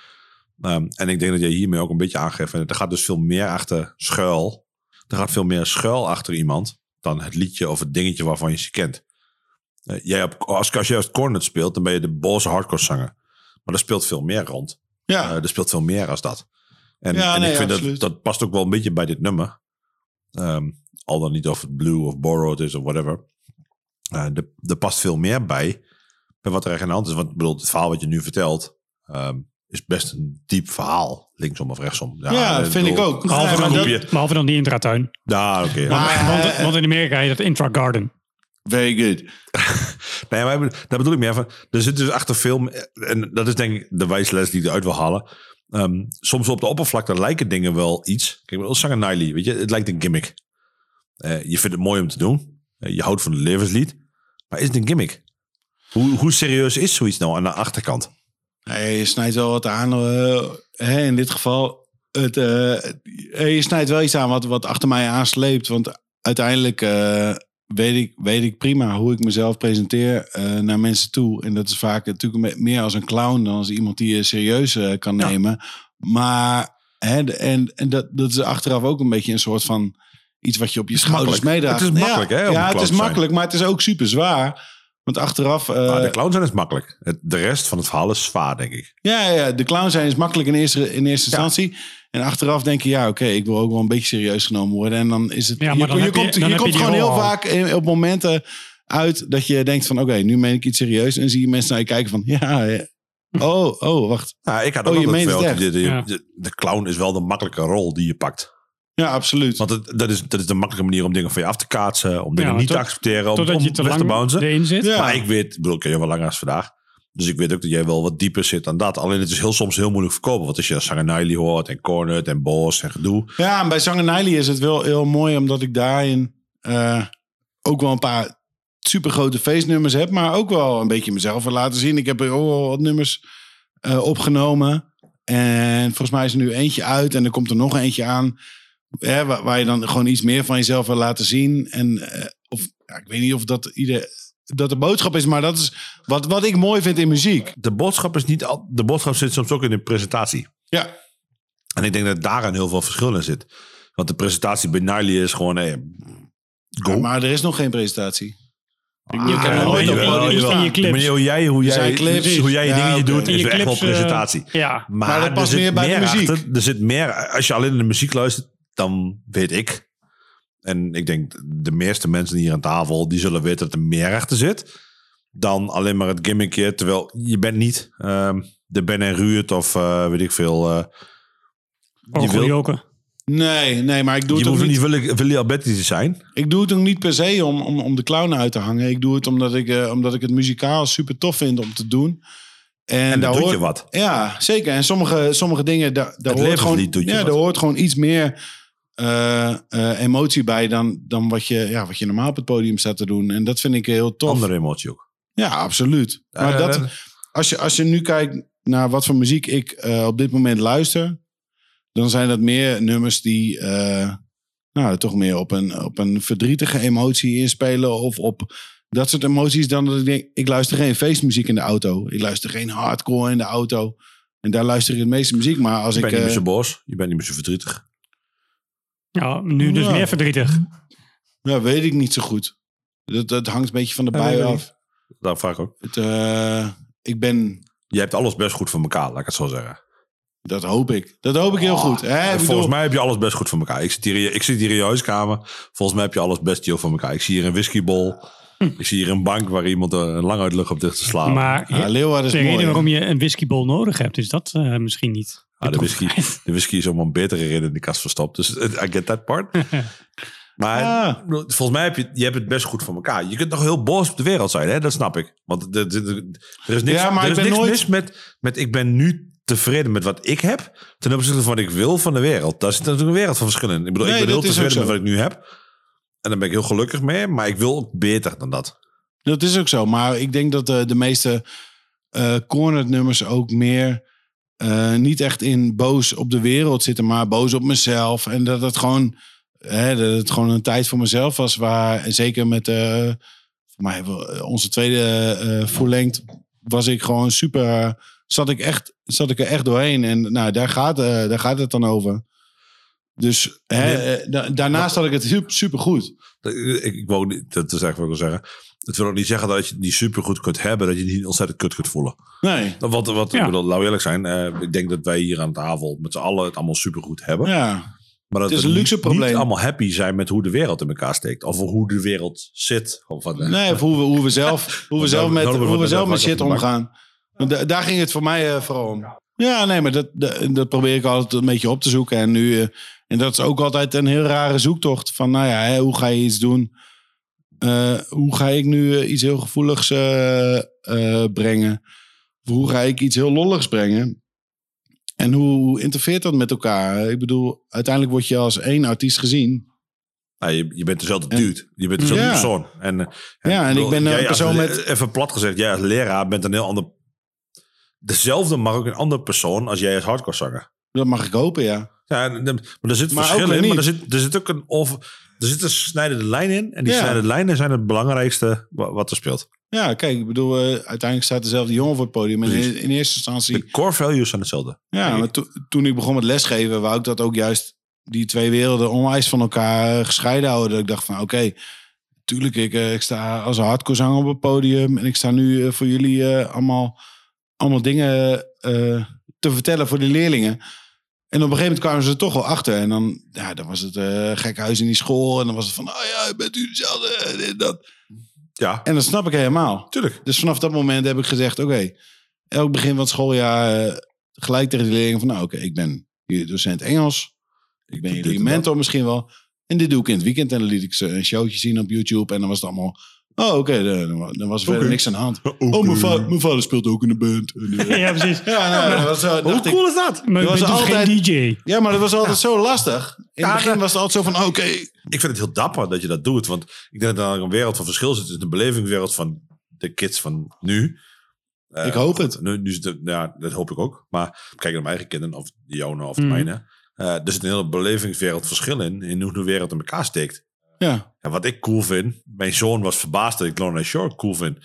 Ehm, en ik denk dat jij hiermee ook een beetje aangeeft. Er gaat dus veel meer achter schuil. Er gaat veel meer schuil achter iemand dan het liedje of het dingetje waarvan je ze kent. Eh, jij op, als, als je als cornet speelt, dan ben je de boze hardcore zanger. Maar er speelt veel meer rond. Ja, Eh, er speelt veel meer als dat. En, Ja, en nee, ik vind dat, absoluut. dat past ook wel een beetje bij dit nummer. Ehm, al dan niet of het blue of borrowed is of whatever. Er, er past veel meer bij, bij wat er echt aan de hand is. Want ik bedoel, het verhaal wat je nu vertelt, ehm, is best een diep verhaal. Linksom of rechtsom. Ja, ik vind ik ook. Behalve, Ja, maar dan, dat- die, behalve dan die intratuin. Ja, oké. Want, want in Amerika heet dat intra garden. Very good. Nee, maar daar bedoel ik meer van. Er zit dus achter film, en dat is denk ik de wijsles die ik eruit wil halen. Ehm, soms op de oppervlakte lijken dingen wel iets. Kijk, wel zanger Niley, weet je, het lijkt een gimmick. Eh, je vindt het mooi om te doen. Eh, je houdt van het levenslied. Maar is het een gimmick? Hoe, hoe serieus is zoiets nou aan de achterkant? Nee, je snijdt wel wat aan. eh, hè, in dit geval, het, eh, eh, je snijdt wel iets aan wat, wat achter mij aansleept. Want uiteindelijk weet, ik, weet ik prima hoe ik mezelf presenteer naar mensen toe. En dat is vaak natuurlijk me- meer als een clown dan als iemand die je serieus kan Ja. nemen. Maar hè, en, en dat, dat is achteraf ook een beetje een soort van iets wat je op je schouders meedraagt. Het is makkelijk, ja, hè, Ja, het is makkelijk, maar het is ook super zwaar. Want achteraf... eh, Nou, de clown zijn is makkelijk. Het, de rest van het verhaal is zwaar, denk ik. ja, ja, de clown zijn is makkelijk in eerste, in eerste Ja. instantie. En achteraf denk je, ja, oké, ik wil ook wel een beetje serieus genomen worden. En dan is het. Ja, je, maar dan je je- komt, je komt gewoon heel al. vaak in, op momenten uit dat je denkt van, oké, nu meen ik iets serieus. En zie je mensen naar je kijken van, ja, ja. oh, oh, wacht. Ja, ik had Oh, ook je altijd meent wel het de, de, de, de clown is wel de makkelijke rol die je pakt. Ja, absoluut. Want het, dat, is, dat is de makkelijke manier om dingen van je af te kaatsen. Om dingen Ja, niet tot- te accepteren. Om, Totdat om je te weg te lang bouncen. erin zit. Ja. Maar ik weet, ik bedoel, ik ken je wel langer als vandaag. Dus ik weet ook dat jij wel wat dieper zit dan dat. Alleen het is heel soms heel moeilijk verkopen. Want als je Sanger Niley hoort en Cornet en Bos en gedoe. Ja, en bij Zanger Niley is het wel heel mooi, omdat ik daarin eh, ook wel een paar supergrote feestnummers heb, maar ook wel een beetje mezelf wil laten zien. Ik heb er ook wel wat nummers eh, opgenomen. En volgens mij is er nu eentje uit en er komt er nog eentje aan. Hè, waar, waar je dan gewoon iets meer van jezelf wil laten zien. En eh, of, ja, ik weet niet of dat, ieder, dat de boodschap is, maar dat is wat, wat ik mooi vind in muziek. De boodschap is niet al, De boodschap zit soms ook in de presentatie. Ja, En ik denk dat daarin heel veel verschil in zit. Want de presentatie bij Niley is gewoon... Hey, go. maar er is nog geen presentatie. Ik Je kan heb nooit op je clips. De manier hoe jij, hoe jij, clips. hoe jij je Ja, dingen doet, In is je echt wel eh, presentatie. Ja, Maar, Maar dat er past meer bij de muziek. achter. Er zit meer, als je alleen naar de muziek luistert, dan weet ik. En ik denk, de meeste mensen hier aan tafel, die zullen weten dat er meer achter zit. Dan alleen maar het gimmickje. Terwijl je bent niet ehm, de Ben en Ruud of eh, weet ik veel. eh, je wil, Orgeljoken. Nee, nee, maar ik doe je het ook hoeft niet. niet Alberti te zijn. Ik doe het ook niet per se om, om, om de clown uit te hangen. Ik doe het omdat ik, eh, omdat ik het muzikaal super tof vind om te doen. En, En dan daar doe hoort, je wat. Ja, zeker. En sommige, sommige dingen, daar, daar, hoort gewoon, doet je ja, daar hoort gewoon iets meer eh, eh, emotie bij dan, dan wat, je, ja, wat je normaal op het podium staat te doen. En dat vind ik heel tof. Andere emotie ook. Ja, absoluut. Maar dat, als, je, als je nu kijkt naar wat voor muziek ik eh, op dit moment luister, dan zijn dat meer nummers die nou, toch meer op een, op een verdrietige emotie inspelen of op dat soort emoties dan dat ik denk, ik luister geen feestmuziek in de auto. Ik luister geen hardcore in de auto. En daar luister ik het meeste muziek. Maar als je ik... bent niet meer zo boos. Je bent niet meer zo verdrietig. Ja, nu dus Ja. meer verdrietig. ja, weet ik niet zo goed. Dat, dat hangt een beetje van de bui af. Dat vraag ik ook. Het, eh, ik ben... Je hebt alles best goed voor elkaar, laat ik het zo zeggen. Dat hoop ik. Dat hoop ik heel goed. Hè? Ik En bedoel- Volgens mij heb je alles best goed voor elkaar. Ik zit hier, in- ik zit hier in je huiskamer. Volgens mij heb je alles best chill voor elkaar. Ik zie hier een whiskybol. Ik zie hier een bank waar iemand er een lang uit lucht op ligt te slaan. Maar Ja, Leeuwarden is de mooi. reden waarom je een whiskybol nodig hebt, is dat eh, misschien niet. Ah, de, whisky, de whisky is om een betere reden in de kast verstopt. Dus eh, I get that part. Maar Ah. volgens mij heb je, je hebt het best goed voor elkaar. Je kunt nog heel boos op de wereld zijn, hè? dat snap ik. Want er, er- er- er is niks, Ja, maar er is niks nooit- mis met, met ik ben nu tevreden met wat ik heb. Ten opzichte van wat ik wil van de wereld. Daar zit natuurlijk een wereld van verschillen. Ik bedoel, Nee, ik ben heel tevreden met wat ik nu heb. En daar ben ik heel gelukkig mee. Maar ik wil ook beter dan dat. Dat is ook zo. Maar ik denk dat de, de meeste eh cornered nummers ook meer eh, niet echt in boos op de wereld zitten, maar boos op mezelf. En dat het gewoon, hè, dat het gewoon een tijd voor mezelf was. Waar, zeker met eh, voor mij, wel, onze tweede eh voorlengd was ik gewoon super. Zat ik, echt, zat ik er echt doorheen. En nou, daar, gaat, eh, daar gaat het dan over. Dus hè, eh, da- daarnaast had ik het super, super goed. Ik, ik wou niet, dat is eigenlijk wat ik wil zeggen. Het wil ook niet zeggen dat je die supergoed kunt hebben, dat je niet ontzettend kut kunt voelen. Nee. Wat, wat Ja. ik bedoel, laten we eerlijk zijn. eh, ik denk dat wij hier aan tafel met z'n allen het allemaal supergoed hebben. Ja. maar dat het is een luxe niet- probleem. niet allemaal happy zijn met hoe de wereld in elkaar steekt. Of hoe de wereld zit. Of wat, Nee, of hoe we, hoe we zelf, hoe we zelf met, hoe we zelf met shit omgaan. Da- daar ging het voor mij eh, vooral om. Ja, nee, maar dat, dat, dat probeer ik altijd een beetje op te zoeken. En, nu, eh, en dat is ook altijd een heel rare zoektocht. Van nou ja, hè, hoe ga je iets doen? Eh, hoe ga ik nu eh, iets heel gevoeligs brengen? Of hoe ga ik iets heel lolligs brengen? En hoe interfereert dat met elkaar? Ik bedoel, uiteindelijk word je als één artiest gezien. Nou, je, je bent dezelfde En- dude. Je bent dezelfde Ja. persoon. En, Ja, en ik ben een persoon met- Even plat gezegd, jij als leraar bent een heel ander... Dezelfde, maar ook een andere persoon als jij als hardcore zanger. Dat mag ik hopen, ja. Ja, maar er zit Maar verschil in. Maar er zit, er zit ook een... Of, er zit een snijdende lijn in. En die Ja. snijdende lijnen zijn het belangrijkste wa- wat er speelt. Ja, kijk, ik bedoel, eh, uiteindelijk staat dezelfde jongen voor het podium. En in, eerste instantie, De core values zijn hetzelfde. ja, maar to- toen ik begon met lesgeven, wou ik dat ook juist die twee werelden onwijs van elkaar gescheiden houden. Dat ik dacht van, oké, tuurlijk, ik, eh, ik sta als hardcore zanger op het podium. En ik sta nu eh, voor jullie allemaal, allemaal dingen eh, te vertellen voor de leerlingen. En op een gegeven moment kwamen ze er toch wel achter. En dan, ja, dan was het eh gek huis in die school. En dan was het van, oh ja, bent u dezelfde? En dit, dat. Ja, En dat snap ik helemaal. tuurlijk. Dus vanaf dat moment heb ik gezegd, oké, elk begin van het schooljaar eh, gelijk tegen de leerlingen van, nou oké, ik ben jullie docent Engels. Ik ben jullie mentor misschien wel. En dit doe ik in het weekend. En dan liet ik ze een showtje zien op YouTube. En dan was het allemaal, oh oké, dan, dan was er verder Oké. niks aan de hand. Oh, mijn, va- mijn vader speelt ook in de band. En, eh, ja, precies. ja, nou, dat was zo, Hoe ik, cool is dat? Maar ik was dus altijd- geen DJ. ja, maar dat was altijd zo lastig. In Ja, het begin dat- was het altijd zo van, oké, Ik vind het heel dapper dat je dat doet. Want ik denk dat er een wereld van verschil zit. tussen de belevingswereld van de kids van nu. Eh, Ik hoop het. Nu, nu het- ja, dat hoop ik ook. Maar kijk naar mijn eigen kinderen, of de of de Mhm. mijne. Eh, er zit een hele belevingswereld verschil in. In hoe de wereld in elkaar steekt. Ja. En wat ik cool vind. Mijn zoon was verbaasd dat ik Lorna Shore cool vind.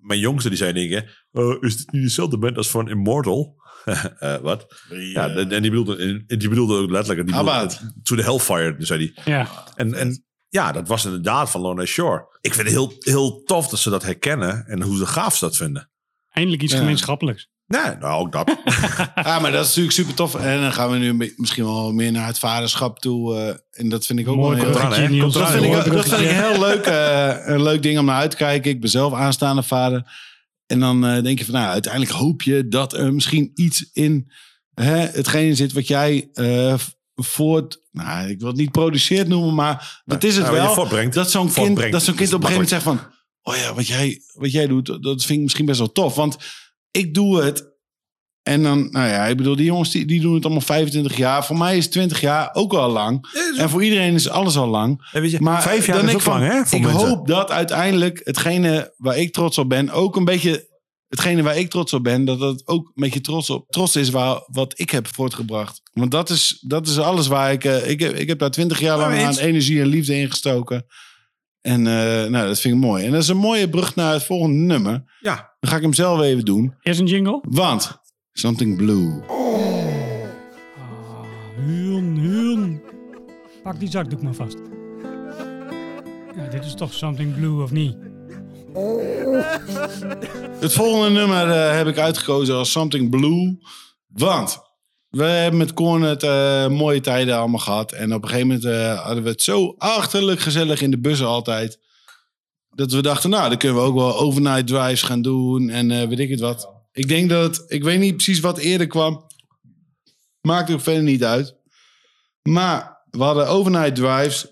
Mijn jongste die zei dingen. "Eh, is dit niet dezelfde band als van Immortal? Eh, wat? Ja, en die bedoelde, en die bedoelde ook letterlijk. Die bedoelde, to the Hellfire, zei hij. Ja. En, en ja, dat was inderdaad van Lorna Shore. Ik vind het heel, heel tof dat ze dat herkennen en hoe de gaaf ze dat vinden. Eindelijk iets Ja. gemeenschappelijks. Nee, nou ook dat. Ja, maar dat is natuurlijk super tof. En dan gaan we nu misschien wel meer naar het vaderschap toe. eh, en dat vind ik ook Mooi heel eraan, Dat vind, ik, Mooi dat vind ik bruggetje. een heel leuk, eh, een leuk ding om naar uit te kijken. Ik ben zelf aanstaande vader. En dan eh, denk je van, nou, uiteindelijk hoop je dat er misschien iets in hè, hetgene zit wat jij eh, voort... Nou, ik wil het niet produceert noemen, maar dat is het je wel. Dat zo'n kind, Voortbrengt. dat zo'n kind op een gegeven moment zegt van... Oh ja, wat jij, wat jij doet, dat vind ik misschien best wel tof. Want ik doe het. En dan, nou ja, ik bedoel, die jongens die, die doen het allemaal 25 jaar. Voor mij is 20 jaar ook al lang. En voor iedereen is alles al lang. Ja, weet je, Maar vijf jaar dan is ook ik van, lang, hè? Voor ik mensen. hoop dat uiteindelijk hetgene waar ik trots op ben, ook een beetje hetgene waar ik trots op ben, dat dat ook een beetje trots op trots is waar wat ik heb voortgebracht. Want dat is, dat is alles waar ik, eh, ik heb, ik heb daar 20 jaar lang aan energie en liefde in gestoken. En eh, nou, dat vind ik mooi. En dat is een mooie brug naar het volgende nummer. Ja, Dan ga ik hem zelf even doen. Eerst een jingle. Want Something Blue. Huun, huun. Pak die zakdoek maar vast. Ja, dit is toch Something Blue, of niet? Het volgende nummer eh, heb ik uitgekozen als Something Blue. Want we hebben met Korn het eh, mooie tijden allemaal gehad. En op een gegeven moment eh, hadden we het zo achterlijk gezellig in de bussen altijd. Dat we dachten, nou, dan kunnen we ook wel overnight drives gaan doen. En eh, weet ik het wat. Ik denk dat ik weet niet precies wat eerder kwam. Maakt ook verder niet uit. Maar we hadden overnight drives.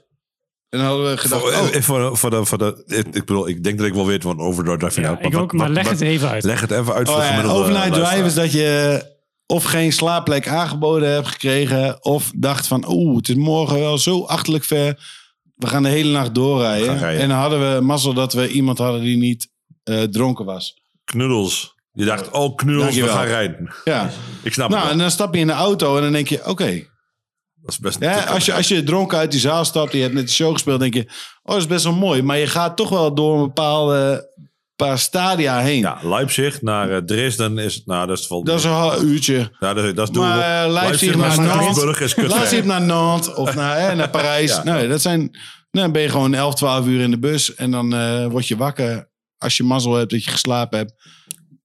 En dan hadden we gedacht, voor, oh, voor, voor de, voor de, ik, bedoel, ik denk dat ik wel weet wat Overdrive drive Ja, inhoudt. ik ook, maar leg het even uit. Leg het even uit voor Oh de ja, gemiddelde overnight drive luisteraar. is dat je of geen slaapplek aangeboden hebt gekregen. Of dacht van, oeh, het is morgen wel zo achterlijk ver. We gaan de hele nacht doorrijden. Gaan. En dan hadden we mazzel dat we iemand hadden die niet eh, dronken was. Knuddels. Je dacht, oh knuddels, Dankjewel. we gaan rijden. Ja, Ik snap nou het en dan stap je in de auto en dan denk je, oké. Dat is best Ja, als, je, als je dronken uit die zaal stapt, je hebt net de show gespeeld, denk je, oh, dat is best wel mooi. Maar je gaat toch wel door een bepaalde paar stadia heen. Ja, Leipzig naar eh, Dresden is, nou, dat is vol. Dat is een half uurtje. ja, dat, dat is doable. Maar, eh, Leipzig naar. Straatsburg is kut naar Nantes of naar, hè, naar Parijs. Ja. Nee, dat zijn, nou, dan ben je gewoon 11, 12 uur in de bus. En dan eh, word je wakker als je mazzel hebt dat je geslapen hebt.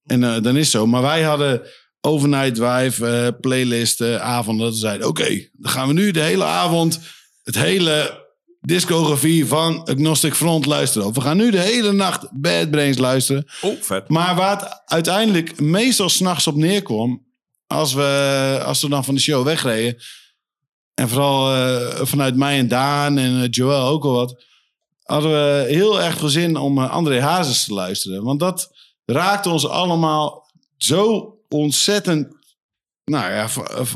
En eh, dan is het zo. Maar wij hadden overnight drive, eh, playlist, eh, avond. Dat we zeiden, oké, dan gaan we nu de hele avond het hele discografie van Agnostic Front luisteren. We gaan nu de hele nacht Bad Brains luisteren. Oh, vet. Maar waar het uiteindelijk meestal s'nachts op neerkwam, als we, als we dan van de show wegreden, en vooral eh, vanuit mij en Daan en eh, Joël ook al wat, hadden we heel erg veel zin om eh, André Hazes te luisteren. Want dat raakte ons allemaal zo ontzettend nou ja,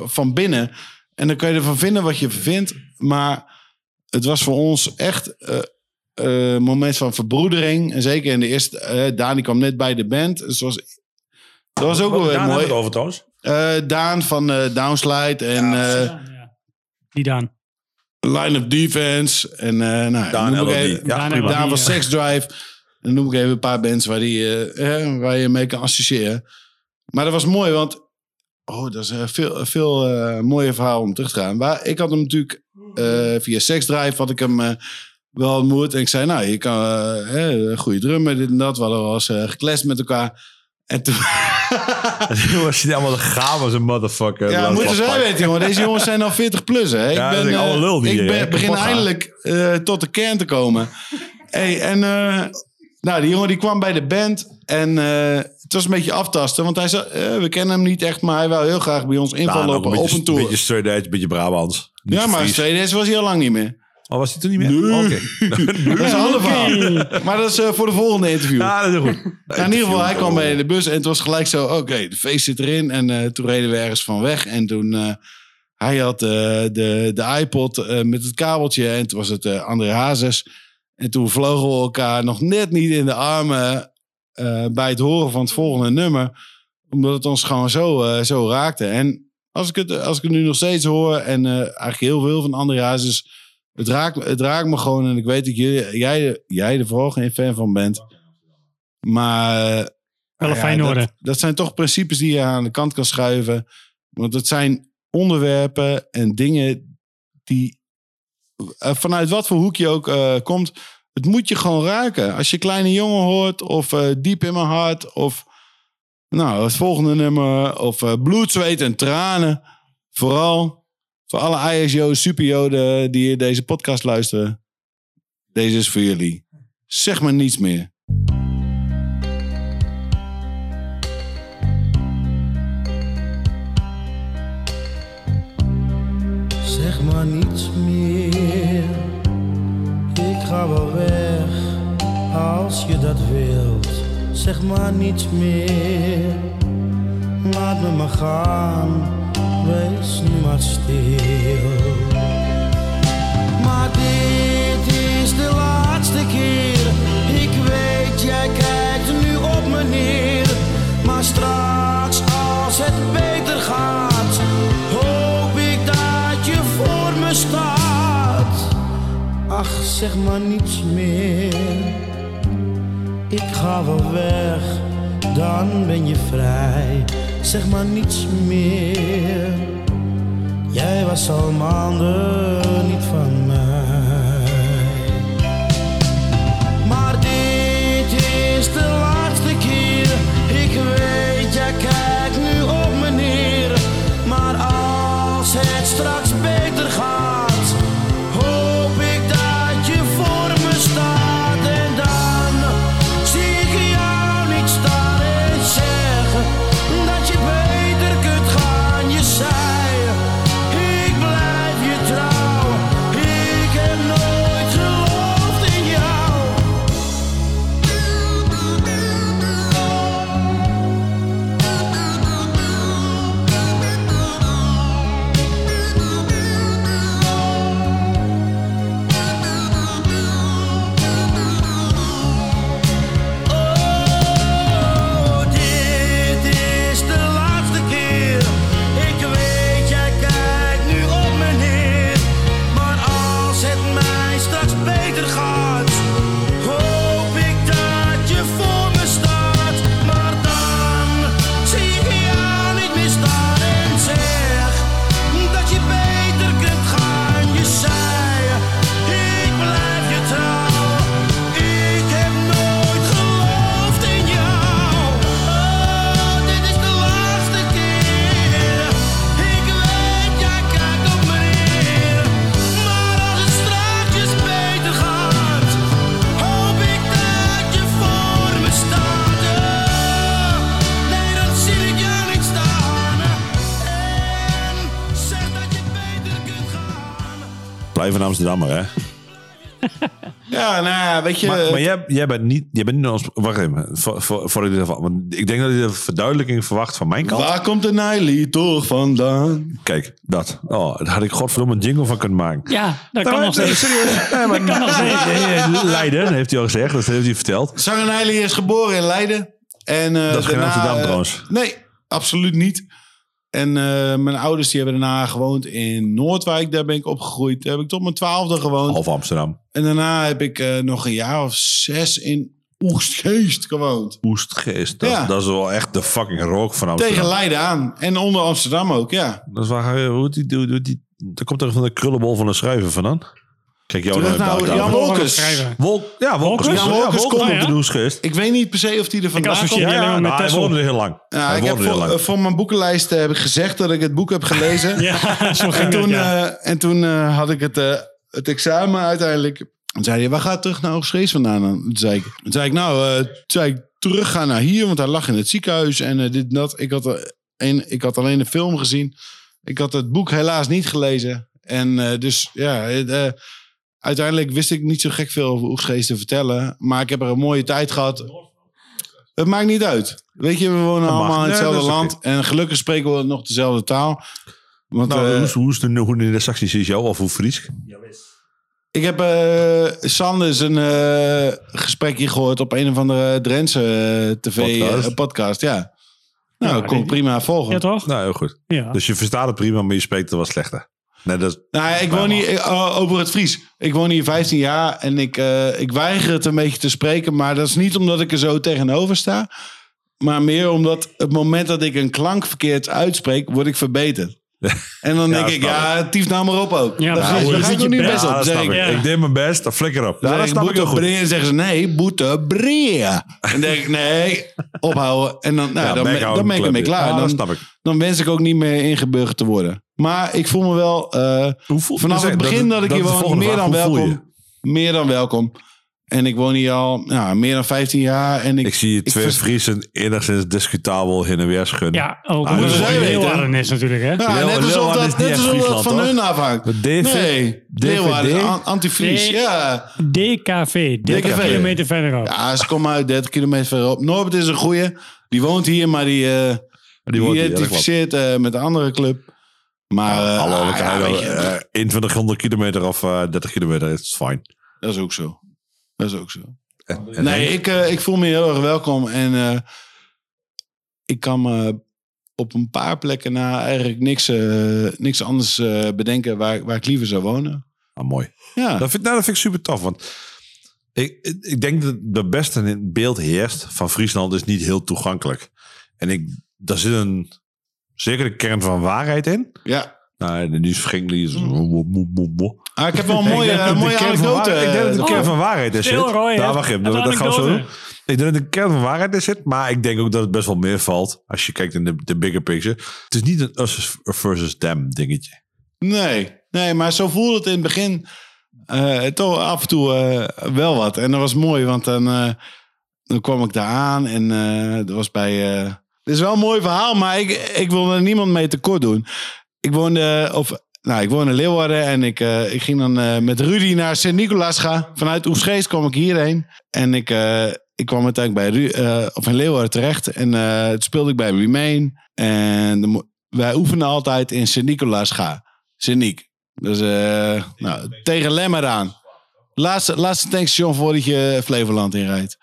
van binnen. En dan kan je ervan vinden wat je vindt, maar het was voor ons echt eh, eh, moment van verbroedering. En zeker in de eerste... eh Daan die kwam net bij de band. Dus was, dat was ook wel weer mooi. het over trouwens. Eh, Daan van eh, Downslide en eh, Ja. Die Daan. Line of Defense. En eh nou, Daan even- Ja, Daan prima. LOD. Daan van ja. Sex Drive. Dan noem ik even een paar bands waar, die, eh, eh, waar je mee kan associëren. Maar dat was mooi, want... Oh, dat is eh, veel, veel eh, mooie verhaal om terug te gaan. Maar ik had hem natuurlijk eh, via Sex Drive had ik hem eh, wel ontmoet. En ik zei, nou, je kan eh, hè, een goede drummer, dit en dat. We hadden wel eens gekletst met elkaar. En toen... Jongens, die allemaal gaaf als een motherfucker. Ja, moeten zij weten, jongen. Deze jongens zijn al 40 plus, hè. Ik Ja, ben, eh, lul die ik ben, begin eindelijk tot de kern te komen. hey, en nou, die jongen die kwam bij de band. En het was een beetje aftasten. Want hij zei, we kennen hem niet echt, maar hij wil heel graag bij ons invallen ook op, een op beetje, een tour. beetje straight edge, een beetje Brabants. Ja, maar. Fries was hij al lang niet meer. Oh, was hij toen niet meer? Nee. Oké. Dat is een ander verhaal. Maar dat is eh, voor de volgende interview. Ja, dat is goed. Nou, in ieder geval, hij kwam bij in de bus en het was gelijk zo, oké, de feest zit erin. En eh, toen reden we ergens van weg. En toen, eh, hij had de, de iPod met het kabeltje en toen was het André Hazes. En toen vlogen we elkaar nog net niet in de armen bij het horen van het volgende nummer. Omdat het ons gewoon zo, zo raakte. En als ik, het, als ik het nu nog steeds hoor en eh, eigenlijk heel veel van André Hazes... Het raakt, me- het raakt me gewoon en ik weet dat jullie, jij, jij er vooral geen fan van bent. Maar Wel een ja, fijn dat, orde. dat zijn toch principes die je aan de kant kan schuiven. Want het zijn onderwerpen en dingen die eh, vanuit wat voor hoek je ook eh, komt, het moet je gewoon ruiken. Als je kleine jongen hoort, of eh, diep in mijn hart, of nou, het volgende nummer, of eh, bloed, zweet en tranen. Vooral voor alle ISO superjoden die deze podcast luisteren. Deze is voor jullie. Zeg maar niets meer. Zeg maar niets meer. Ik ga wel weg als je dat wilt. Zeg maar niets meer. Laat me maar gaan. Wees nu maar stil. Maar dit is de laatste keer. Ik weet, jij kijkt nu op me neer. Maar straks, als het beter gaat, hoop ik dat je voor me staat. Ach, zeg maar niets meer. Ik ga wel weg, dan ben je vrij. Zeg maar niets meer. Jij was al maanden niet van mij. Maar dit is de laatste Blijf een Amsterdammer, hè? Ja, nou ja, weet je... Maar, maar jij, jij bent niet... Jij bent niet ons, wacht even. Voor, voor, voor ik dit want ik denk dat je een verduidelijking verwacht van mijn kant. Waar komt de Niley toch vandaan? Kijk, dat. Oh, daar had ik godverdomme een jingle van kunnen maken. Ja, dat kan nog steeds. serieus. Nee, maar, kan nog steeds. Leiden, heeft hij al gezegd. Dat heeft hij verteld. Zanger Niley is geboren in Leiden. En, eh, Dat is geen Amsterdam eh, trouwens. Nee, absoluut niet. En eh, mijn ouders die hebben daarna gewoond in Noordwijk. Daar ben ik opgegroeid. Daar heb ik tot mijn twaalfde gewoond. Half Amsterdam. En daarna heb ik eh, nog een jaar of zes in Oegstgeest gewoond. Oestgeest. Dat, Ja. dat is wel echt de fucking rook van Amsterdam. Tegen Leiden aan. En onder Amsterdam ook, ja. Dat is waar, hoe die, hoe die, daar komt er van de krullenbol van de schrijver vandaan. Kijk, jou Terug nou naar buiten Jan. Wolkers. Wolk, ja, Wolkers. Wolkers? Ja, Jan Wolkers komt- op ja. de Oestgeest. Ik weet niet per se of die er vandaan komt. met nou, hij woonde er heel lang. Ja, hij ik heb woonde heel voor, lang. eh, voor mijn boekenlijst eh, heb ik gezegd dat ik het boek heb gelezen. Ja, zo En toen, het, ja. eh, en toen eh, had ik het, eh, het examen uiteindelijk. En zei hij, waar gaat terug naar Oogstrees vandaan? dan? Toen zei ik, toen zei ik nou, eh, toen zei ik, teruggaan naar hier, want hij lag in het ziekenhuis en eh, dit en dat. Ik had, er een, ik had alleen de film gezien. Ik had het boek helaas niet gelezen. En eh, dus ja, eh, eh, uiteindelijk wist ik niet zo gek veel over Oegstgeest te vertellen. Maar ik heb er een mooie tijd gehad. Het maakt niet uit. Weet je, we wonen allemaal in hetzelfde land. En gelukkig spreken we nog dezelfde taal. Want, Nou, eh, hoe, is- hoe is de, hoe in de Saxies is jou of hoe Fries? ik heb eh Sanders een eh, gesprekje gehoord op een of andere Drentse eh, tv Podcast. ja. Nou, Ja, kon ik prima volgen. Ja, toch? Nou, heel goed. Ja. Dus je verstaat het prima, maar je spreekt het wel slechter. Nee, dat Nou, ik woon hier eh, over het Fries. Ik woon hier 15 jaar en ik, eh, ik weiger het een beetje te spreken. Maar dat is niet omdat ik er zo tegenover sta. Maar meer omdat het moment dat ik een klank verkeerd uitspreek, word ik verbeterd. En dan Ja, denk ik, ja, tief nou maar op ook. Ja, precies. ik- Je daar niet best. op. dat Dan zeg ik. ik, Ja. Ik deed mijn best, dan flikker op. Ja, dan dat snap ik goed. Breer. zeggen ze, nee, Boete Breer. En dan denk ik, nee, ophouden. En dan, nou, Ja, dan, houden, dan ben ik ermee klaar. Ja, dat dan, snap ik. dan wens ik ook niet meer ingeburgerd te worden. Maar ik voel me wel... eh, Hoe voel- Vanaf dus het begin dat, ik hier woon, meer dan Hoe voel je? welkom. Meer dan welkom. En ik woon hier al ja, meer dan 15 jaar. En ik, Ik zie je ik twee vers- Friesen enigszins discutabel heen en weer schudden. Ja, ook Ah, omdat dus het. Leeuwarden is natuurlijk, hè? ja, Leeuwarden- net alsof dat, net alsof dat van toch? hun afhangt. DV Nee, Leeuwarden, antifries. Ja. DKV, 30 DKV. kilometer verderop. ja, ze komen uit 30 kilometer verderop. Norbert is een goeie. Die woont hier, maar die, eh Die identificeert eh, met een andere club. Maar eh, Hallo, ah, ja, krijgen weet je, eh, 2100 kilometer of eh 30 kilometer, is fijn. dat is ook zo. Dat is ook zo. En- en Nee, ik, eh, ik voel me heel erg welkom. En eh, ik kan me op een paar plekken na eigenlijk niks, eh, niks anders eh, bedenken waar, waar ik liever zou wonen. Ah, mooi. Ja, Dat vind, nou, dat vind ik super tof. Want ik, ik denk dat de beste beeld heerst van Friesland is niet heel toegankelijk. En ik, daar zit een zekere kern van waarheid in. ja. Nou, de nu verging is. Ah, ik heb wel een mooie, Ik de mooie kern van anekdote. waarheid- Ik denk dat de Oh. kern van waarheid is. Stil, Roy, hè? Daar wacht even. Dat is gaan we zo doen. Ik denk dat de kern van waarheid in zit. Maar ik denk ook dat het best wel meer valt. Als je kijkt in de, de bigger picture. Het is niet een us versus them dingetje. Nee, nee, maar zo voelde het in het begin eh, toch af en toe eh, wel wat. En dat was mooi, want dan, eh, dan kwam ik daar aan en eh dat was bij... eh dit is wel een mooi verhaal, maar ik, ik wil er niemand mee tekort doen. Ik woonde, of, nou, ik woonde in Leeuwarden en ik, eh, ik ging dan eh, met Rudy naar Sint-Nicolaas gaan. Vanuit Oegstgeest kwam ik hierheen. En ik, eh, ik kwam uiteindelijk bij Ru of in Leeuwarden terecht. En toen speelde ik bij Remain. En wij oefenen altijd in Sint-Nicolaas gaan. Sint-Niek. Dus nou, tegen Lemmer aan. Laatste, laatste tankstation voordat je Flevoland inrijdt.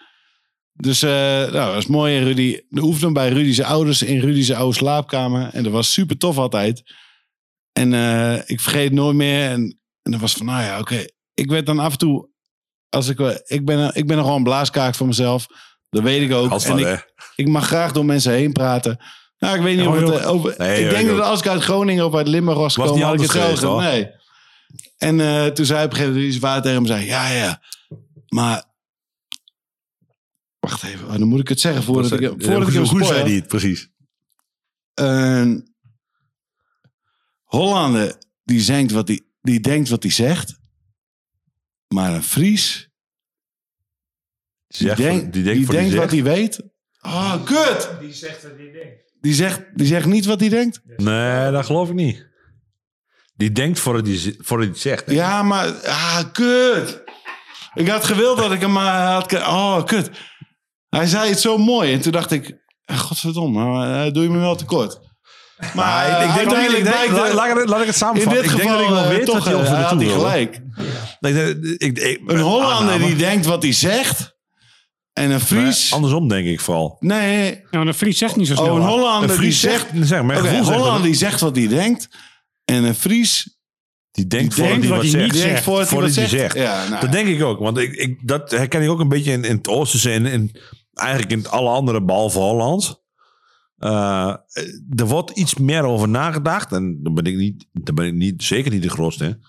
Dus nou, dat was mooi. En Rudy, we oefenen bij Rudy's ouders in Rudy's oude slaapkamer. En dat was super tof altijd. En eh, ik vergeet nooit meer. En, en dat was van, nou ja, oké. Ik werd dan af en toe, als ik, wel- ik ben, ik ben nogal een blaaskaak voor mezelf. Dat weet ik ook. En ik, ik mag graag door mensen heen praten. Nou, ik weet niet Ja, of het... eh, over, Nee, ik denk dat als ik uit Groningen of uit Limburg was gekomen, had ik het geweest. Nee. En eh, toen zei op een gegeven moment zijn vader tegen hem, zei, ja, ja, maar... Wacht even, oh, dan moet ik het zeggen voordat ik, voordat ik hem Hoe zei die het precies? Een Hollander die denkt wat hij die denkt wat hij zegt, maar een Fries Die, die zegt die die denkt, voor denkt die wat hij weet. Oh, kut! Die zegt wat hij denkt. Die zegt, die zegt niet wat hij denkt. Nee, dat geloof ik niet. Die denkt voordat hij, voordat hij het zegt. Ja, maar ah, kut. Ik had gewild dat ik hem maar had. Oh, kut. Hij zei het zo mooi en toen dacht ik, eh, godverdomme, eh, doe je me wel tekort. Maar, Maar ik, denk, uiteindelijk ik denk, blijkt, laat, eh, laat, ik het- laat ik het in samenvatten. dit ik denk geval dat ik wel eh, weet toch wat hij eh, over had naartoe hij gelijk. Ik, denk- ik, ik, Een Hollander aanname. die denkt wat hij zegt. En een Fries. Andersom denk ik vooral. Nee. Nou, een Fries zegt niet zo snel. Oh, een wat. Hollander Een die Fries zegt. zegt, zeg, gevoel een Hollander dat- die zegt wat hij denkt. En een Fries die denkt wat wat hij zegt. niet zegt. wat Voordat hij zegt. zegt. Ja, nou, Dat denk ik ook. Want ik, ik, dat herken ik ook een beetje in, in het Oosterse en in, eigenlijk in alle andere behalve Hollands. Eh, er wordt iets meer over nagedacht. En daar ben ik, niet, daar ben ik niet, zeker niet de grootste in.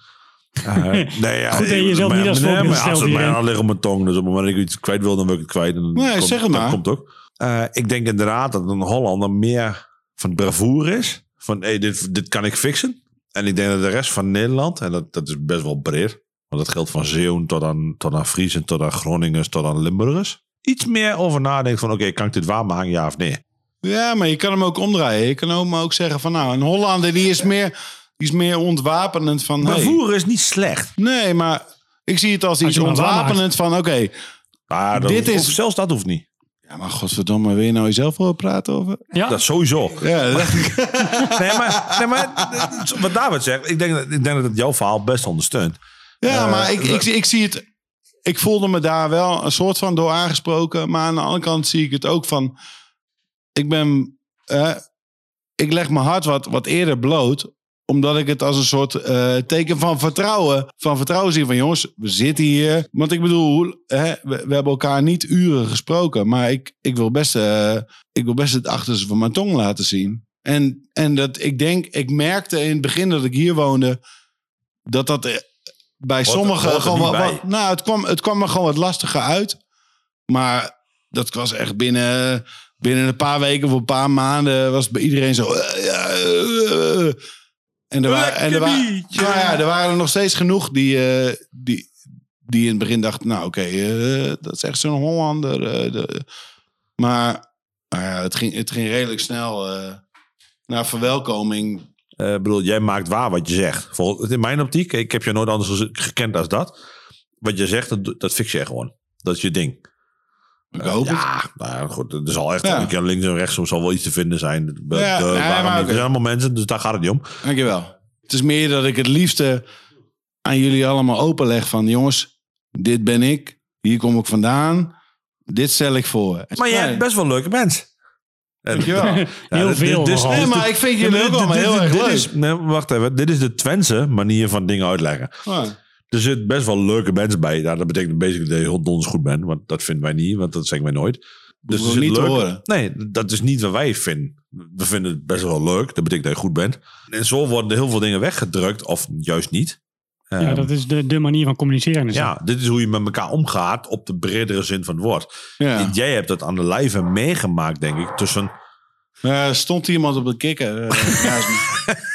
Eh, nee, ja, Goed jezelf niet als voorbeeld Als het mij aan ligt op mijn tong. Dus op het moment dat ik iets kwijt wil, dan wil ik het kwijt. En dan Nee, komt, zeg het maar. komt ook. Eh, ik denk inderdaad dat een Hollander meer van bravoure is. Van, hey, dit, dit kan ik fixen. En ik denk dat de rest van Nederland, en dat, dat is best wel breed. Want dat geldt van Zeeuwen tot aan, tot aan Friesen, tot aan Groningers, tot aan Limburgers. Iets meer over nadenken van, oké, kan ik dit waarmaken, ja of nee? Ja, maar je kan hem ook omdraaien. Je kan ook, maar ook zeggen van nou, een Hollander die is meer, die is meer ontwapenend van... hey, Bravoure is niet slecht. nee, maar ik zie het als Als iets hem ontwapenend van oké. Maar dat Dit hoeft- is- of zelfs dat hoeft niet. ja, maar godverdomme, wil je nou jezelf wel praten over? Ja, Dat sowieso. Ja, dat. Nee, maar, nee, maar wat David zegt, ik denk, dat- ik denk dat het jouw verhaal best ondersteunt. ja Eh, maar ik, ik, ik zie het... Ik voelde me daar wel een soort van door aangesproken. Maar aan de andere kant zie ik het ook van... Ik ben... ik leg mijn hart wat, wat eerder bloot omdat ik het als een soort eh, teken van vertrouwen, van vertrouwen zie van jongens, we zitten hier. Want ik bedoel, hè, we, we hebben elkaar niet uren gesproken, maar ik, ik, wil best, eh, ik wil best het achterste van mijn tong laten zien. En, en dat ik denk, ik merkte in het begin dat ik hier woonde, dat dat eh, bij sommigen gewoon wat- Nou, het kwam, het kwam me gewoon wat lastiger uit. Maar dat was echt binnen, binnen een paar weken of een paar maanden was bij iedereen zo. eh, ja, eh, eh. en er, waren, en er, waren, nou ja, er waren er nog steeds genoeg die, eh, die, die in het begin dachten, nou oké, eh, dat is echt zo'n Hollander. eh, de- maar nou ja, het, ging, het ging redelijk snel eh, naar verwelkoming. Eh, Ik bedoel, jij maakt waar wat je zegt. Vol- In mijn optiek, ik heb je nooit anders ge- gekend als dat. Wat je zegt, dat, dat fix je gewoon. Dat is je ding. Ik hoop het. ja, nou goed. Er zal echt Ja. een keer links en rechts soms zal wel iets te vinden zijn. De- Ja, de- nee, waarom maar niet? oké. Er zijn allemaal mensen, dus daar gaat het niet om. Dankjewel. Het is meer dat ik het liefste aan jullie allemaal openleg van... jongens, dit ben ik. Hier kom ik vandaan. Dit stel ik voor. Maar jij bent best wel een leuke mens. En- Dankjewel. Ja, Heel dit- veel dit Nee, maar de- ik vind jullie maar ook allemaal heel dit- erg leuk. is- nee, wacht even. Dit is de Twentse manier van dingen uitleggen. Ah. Er zit best wel leuke mensen bij. Nou, dat betekent basically dat je heel donders goed bent. Want dat vinden wij niet, want dat zeggen wij nooit. Dus we er zit niet horen. Nee, dat is niet wat wij vinden. We vinden het best wel leuk. Dat betekent dat je goed bent. En zo worden heel veel dingen weggedrukt, of juist niet. Ja, Ehm, dat is de, de manier van communiceren. is dat. ja, dit is hoe je met elkaar omgaat op de bredere zin van het woord. Ja. Jij hebt dat aan de lijve meegemaakt, denk ik. Tussen. Stond iemand op de kikker? Eh, ja, is niet-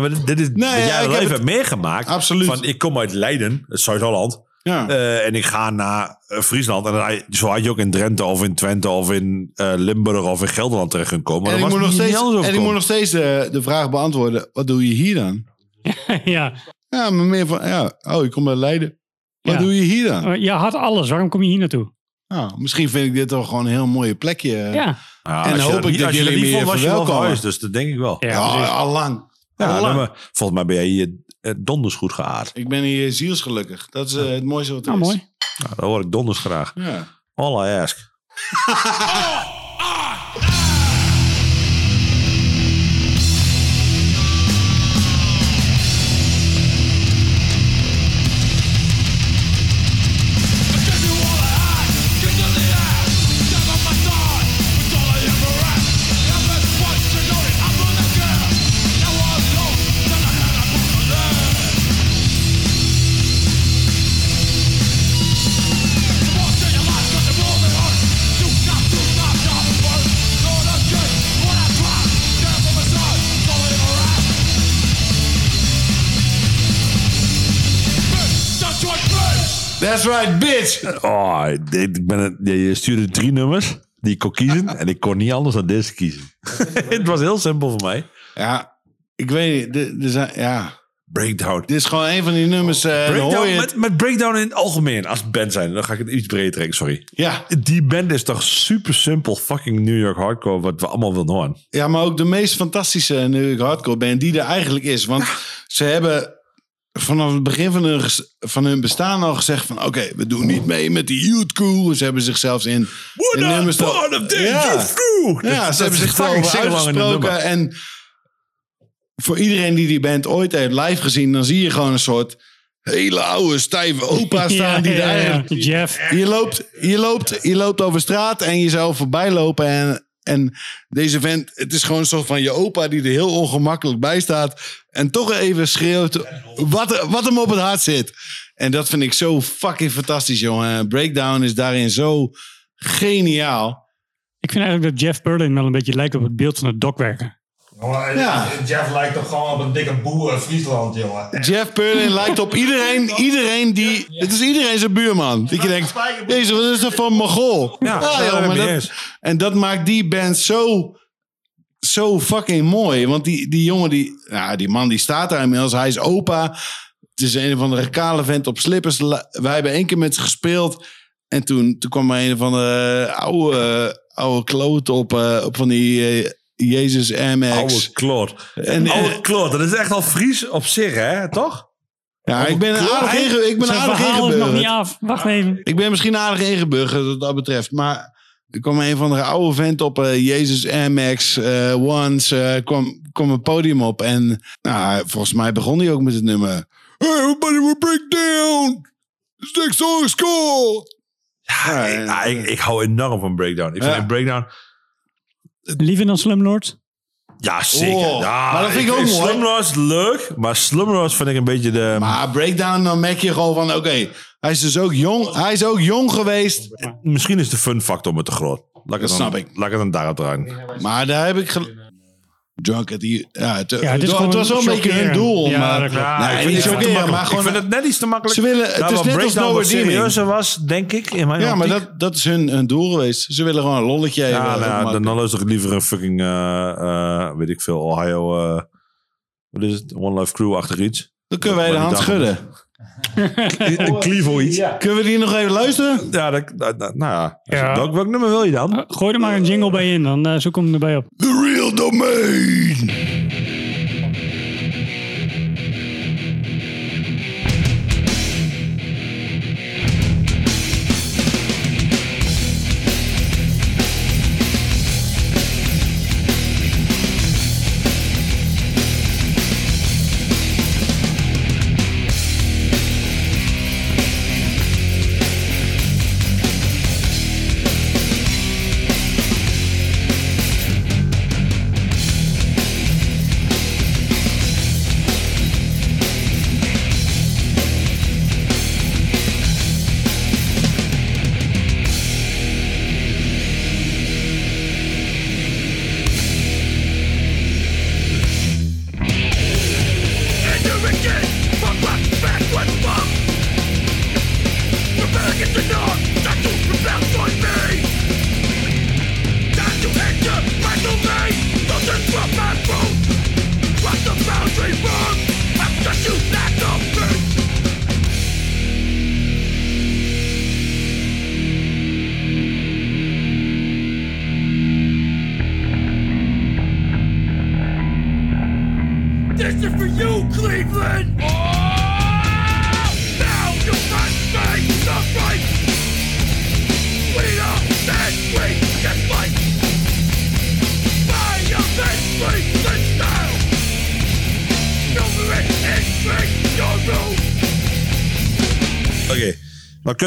Nee, maar dit dit is Nee, wat ja, jij het- hebt meegemaakt. Absoluut. Van, ik kom uit Leiden, Zuid-Holland. ja. Eh, en ik ga naar eh, Friesland. En dan, zo had je ook in Drenthe of in Twente of in eh, Limburg of in Gelderland terecht kunnen komen. En ik moet steeds, en ik moet nog steeds de, de vraag beantwoorden. Wat doe je hier dan? ja. Ja, maar meer van... Ja, oh, ik kom uit Leiden. Wat Ja. doe je hier dan? Maar Je had alles. Waarom kom je hier naartoe? Nou, misschien vind ik dit toch gewoon een heel mooie plekje. Ja. Ja, En hoop ik dat jullie niet me vond, was je wel verwelkomen. Dus dat denk ik wel. Ja, Ja, al lang. Ja, maar volgens mij ben jij hier eh, donders goed geaard. Ik ben hier zielsgelukkig. Dat is eh, het mooiste wat er Nou, is. mooi. Nou, dat hoor ik donders graag. Ja. All I ask. That's right, bitch! Oh, ik, ben het, je stuurde drie nummers die ik kon kiezen. en ik kon niet anders dan deze kiezen. het was heel simpel voor mij. Ja, ik weet niet. Dit zijn- ja. Breakdown. dit is gewoon een van die nummers. Breakdown het. met, met breakdown in het algemeen. Als band zijn. Dan ga ik het iets breder trekken, sorry. Ja. Die band is toch super simpel fucking New York hardcore. Wat we allemaal willen horen. ja, maar ook de meest fantastische New York hardcore band die er eigenlijk is. Want ze hebben vanaf het begin van hun, van hun bestaan al gezegd van... Oké, we doen niet mee met die youth crew. Ze hebben zichzelf in... We're in nummers al- part of this Ja. youth crew. Ja, ze hebben zich uitgesproken. En voor iedereen die die band ooit heeft live gezien... dan zie je gewoon een soort hele oude, stijve opa staan... Die ja, ja. eigenlijk Jeff. Je loopt, je, loopt, je loopt over straat en je zou voorbij lopen. En, en deze vent, het is gewoon een soort van je opa die er heel ongemakkelijk bij staat. En toch even schreeuwt wat, wat hem op het hart zit. En dat vind ik zo fucking fantastisch, jongen. Breakdown is daarin zo geniaal. Ik vind eigenlijk dat Jeff Berlin wel een beetje lijkt op het beeld van het dokwerker. Ja. Jeff lijkt toch gewoon op een dikke boer in Friesland, jongen. Jeff Perlin lijkt op iedereen, iedereen die... Het is iedereen zijn buurman. Dat je denkt, jezus, wat is dat voor een mogol? Ja, dat- eens. En dat maakt die band zo, zo fucking mooi. Want die, die jongen, die, ja, die man die staat daar inmiddels. Hij is opa. Het is een van de kale vent op slippers. Wij hebben één keer met ze gespeeld. En toen, toen kwam er een van de oude, oude kloot op, eh, op van die eh, Jezus MX. Oude kloot. En, eh, Oude kloot. Dat is echt al Fries op zich, hè? Toch? ja, ik ben aardig, inge, ik ben Zijn aardig is nog niet ingeburgerd. af. Wacht even. Ik ben misschien aardig ingeburgerd wat dat betreft. Maar er kwam een van de oude vent op eh, Jezus MX eh Once. eh, kwam, kwam een podium op. En nou, volgens mij begon hij ook met het nummer. Hey, everybody will break down. This next song is cool. Ja, ik, ja, ik, ik hou enorm van breakdown. Ik vind breakdown... Liever dan Slumlord? Ja, zeker. Oh, ja, maar dat vind ik ook mooi. Slumlord is leuk, maar Slumlord vind ik een beetje de... Maar breakdown, dan merk je gewoon van, oké, hij is dus ook jong. Hij is ook jong geweest. Misschien is de fun factor me te groot. Laat ik Dat het dan, snap ik. Laat ik het dan daarop draaien. Maar daar heb ik... Drunk, die, ja, het, Ja, het, het is het gewoon was wel een beetje hun doel. Ja, maar. Ja, Nee, ik vind het maar gewoon- Ik vind het net iets te makkelijk. Ze willen, het Daar is net als No serieuzer was, denk ik, in mijn Ja, maar dat, dat is hun, hun doel geweest. Ze willen gewoon een lolletje even. Ja, nou, ja, dan, dan luister ik liever een fucking, eh, eh, weet ik veel, Ohio, eh, wat is het? One Life Crew achter iets. Dan kunnen wij de hand schudden. Een Clevo iets. Ja, Kunnen we die nog even luisteren? dat, dat, dat- nou ja. Ja. Welk, welk nummer wil je dan? Gooi er maar een jingle bij in, dan zoek hem erbij op. The Real Domain.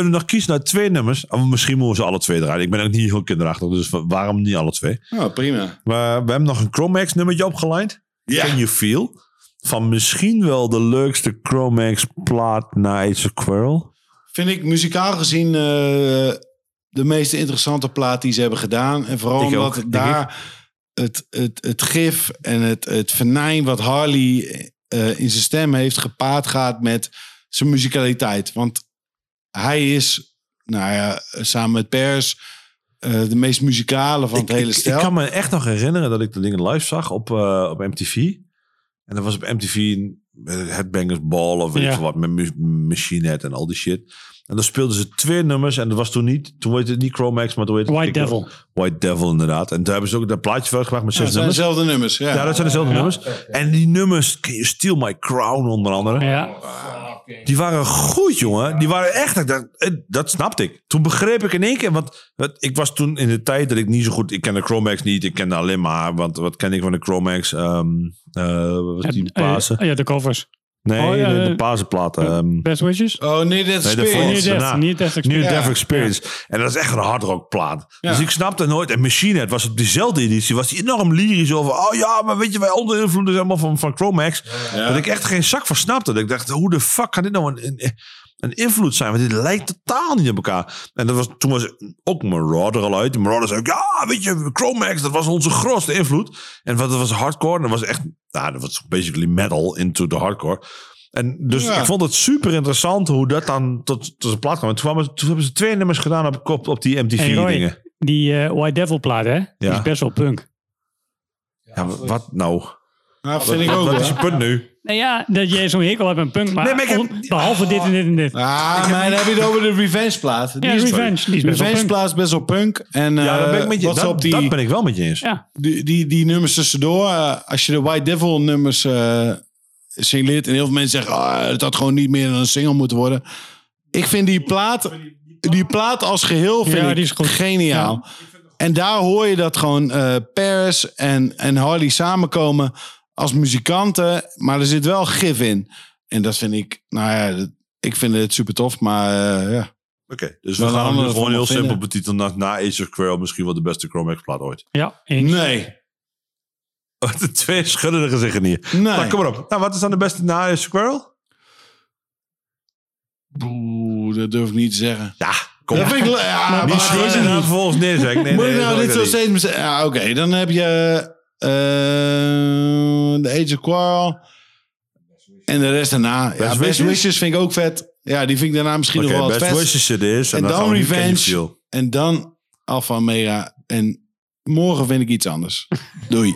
Kunnen nog kiezen naar twee nummers. Of misschien moeten ze alle twee draaien. Ik ben ook niet heel kinderachtig, dus waarom niet alle twee? Oh, prima. Maar we hebben nog een Chromax nummertje opgeleid. Ja. Can You Feel? Van misschien wel de leukste Chromax plaat na Age of Quarrel. Vind ik muzikaal gezien eh, de meest interessante plaat die ze hebben gedaan. En vooral Ik omdat ook, daar het, het, het gif en het, het venijn wat Harley eh, in zijn stem heeft gepaard gaat met zijn muzikaliteit. Want hij is, nou ja, samen met Pers, eh, de meest muzikale van het hele stel. ik kan me echt nog herinneren dat ik de dingen live zag op, eh, op MTV. En dat was op MTV een Headbangers Ball of weet Ja. wat. Met mu- Machine Head en al die shit. En dan speelden ze twee nummers. En dat was toen niet, toen heette het niet Chromax, maar toen heette het- White Devil. White Devil inderdaad. En toen hebben ze ook dat plaatje uitgebracht met Ja, zes zijn nummers. dezelfde nummers. Ja, Ja, dat zijn dezelfde nummers. En die nummers, Can You Steal My Crown onder andere. Ja. Die waren goed, jongen. Die waren echt. dacht, eh, Dat snapte ik. Toen begreep ik in één keer. Want wat- ik was toen in de tijd dat ik niet zo goed. Ik kende Chromax niet. Ik kende alleen maar. Want wat ken ik van de Chromax? Ehm eh, wat was die Pasen? eh, ja, de covers. Nee, oh, ja, de, de eh, Pasenplaten. ehm Best Wishes? Oh nee, dat Nee, is de. Near Death. Near Death Experience. Death Ja. Experience. En dat is echt een hardrock plaat. Ja. Dus ik snapte nooit. En Machine Head was op diezelfde editie. Was die enorm lyrisch over. Oh ja, maar weet je, wij onder invloed is helemaal van, van Chromax. Dat ik echt geen zak van snapte. Dat ik dacht, hoe de fuck kan dit nou een, een, een invloed zijn? Want dit lijkt totaal niet op elkaar. En dat was, toen was ook Marauder al uit. Marauder zei ook, ja, weet je, Chromax, dat was onze grootste invloed. En wat, dat was hardcore. En dat was echt, nou, dat was basically metal into the hardcore. En dus Ja. ik vond het super interessant hoe dat dan tot, tot zijn plaat kwam. En toen, kwamen- toen hebben ze twee nummers gedaan op, op, op die Hey, Roy, MTV-dingen. Die eh, White Devil plaat, hè? Die is best wel punk. Ja, wat nou? Ja, vind ik ook. Wat hoor. is je punt nu? Nou ja, dat jij zo'n hekel hebt aan punk, maar Nee, maar ik heb- on- behalve dit en dit en dit. Ah, maar dan heb je het over de Revenge plaat. Die Ja, is- Revenge. Die is best wel Revenge punk. plaat is best wel punk. En Ja, dat ben ik met je. Dat, op die, dat ben ik wel met je eens. Ja, die, die, die nummers tussendoor. eh, als je de White Devil nummers eh signaleert. En heel veel mensen zeggen, ah, het had gewoon niet meer dan een single moeten worden. Ik vind die plaat, die plaat als geheel vind Ja, die is goed. geniaal. En daar hoor je dat gewoon eh Paris en, en Harley samenkomen als muzikanten. Maar er zit wel gif in. En dat vind ik, nou ja, dat- ik vind het super tof. Maar eh, ja. Oké, dus we gaan hem gewoon heel nog simpel vinden. betitelen. Na, na Quail misschien wel de beste Chromax plaat ooit. ja eens. Nee. De twee schuddende gezichten hier. Nee. Nou, kom maar op. Nou, wat is dan de beste na Squirrel? Oeh, dat durf ik niet te zeggen. Ja, kom ik... Ja, Niet maar- schudden en dan vervolgens neerzetten. Nee, Moet nee, ik nou dit zo steeds... Ja, oké. Dan heb je... eh de Age of Quarrel. En de rest daarna. Ja, Best Best, Wishes? Wishes vind ik ook vet. Ja, die vind ik daarna misschien nog wel best het vet. wishes is. En, En dan, dan Revenge. En dan Alpha Omega. En morgen vind ik iets anders. Doei.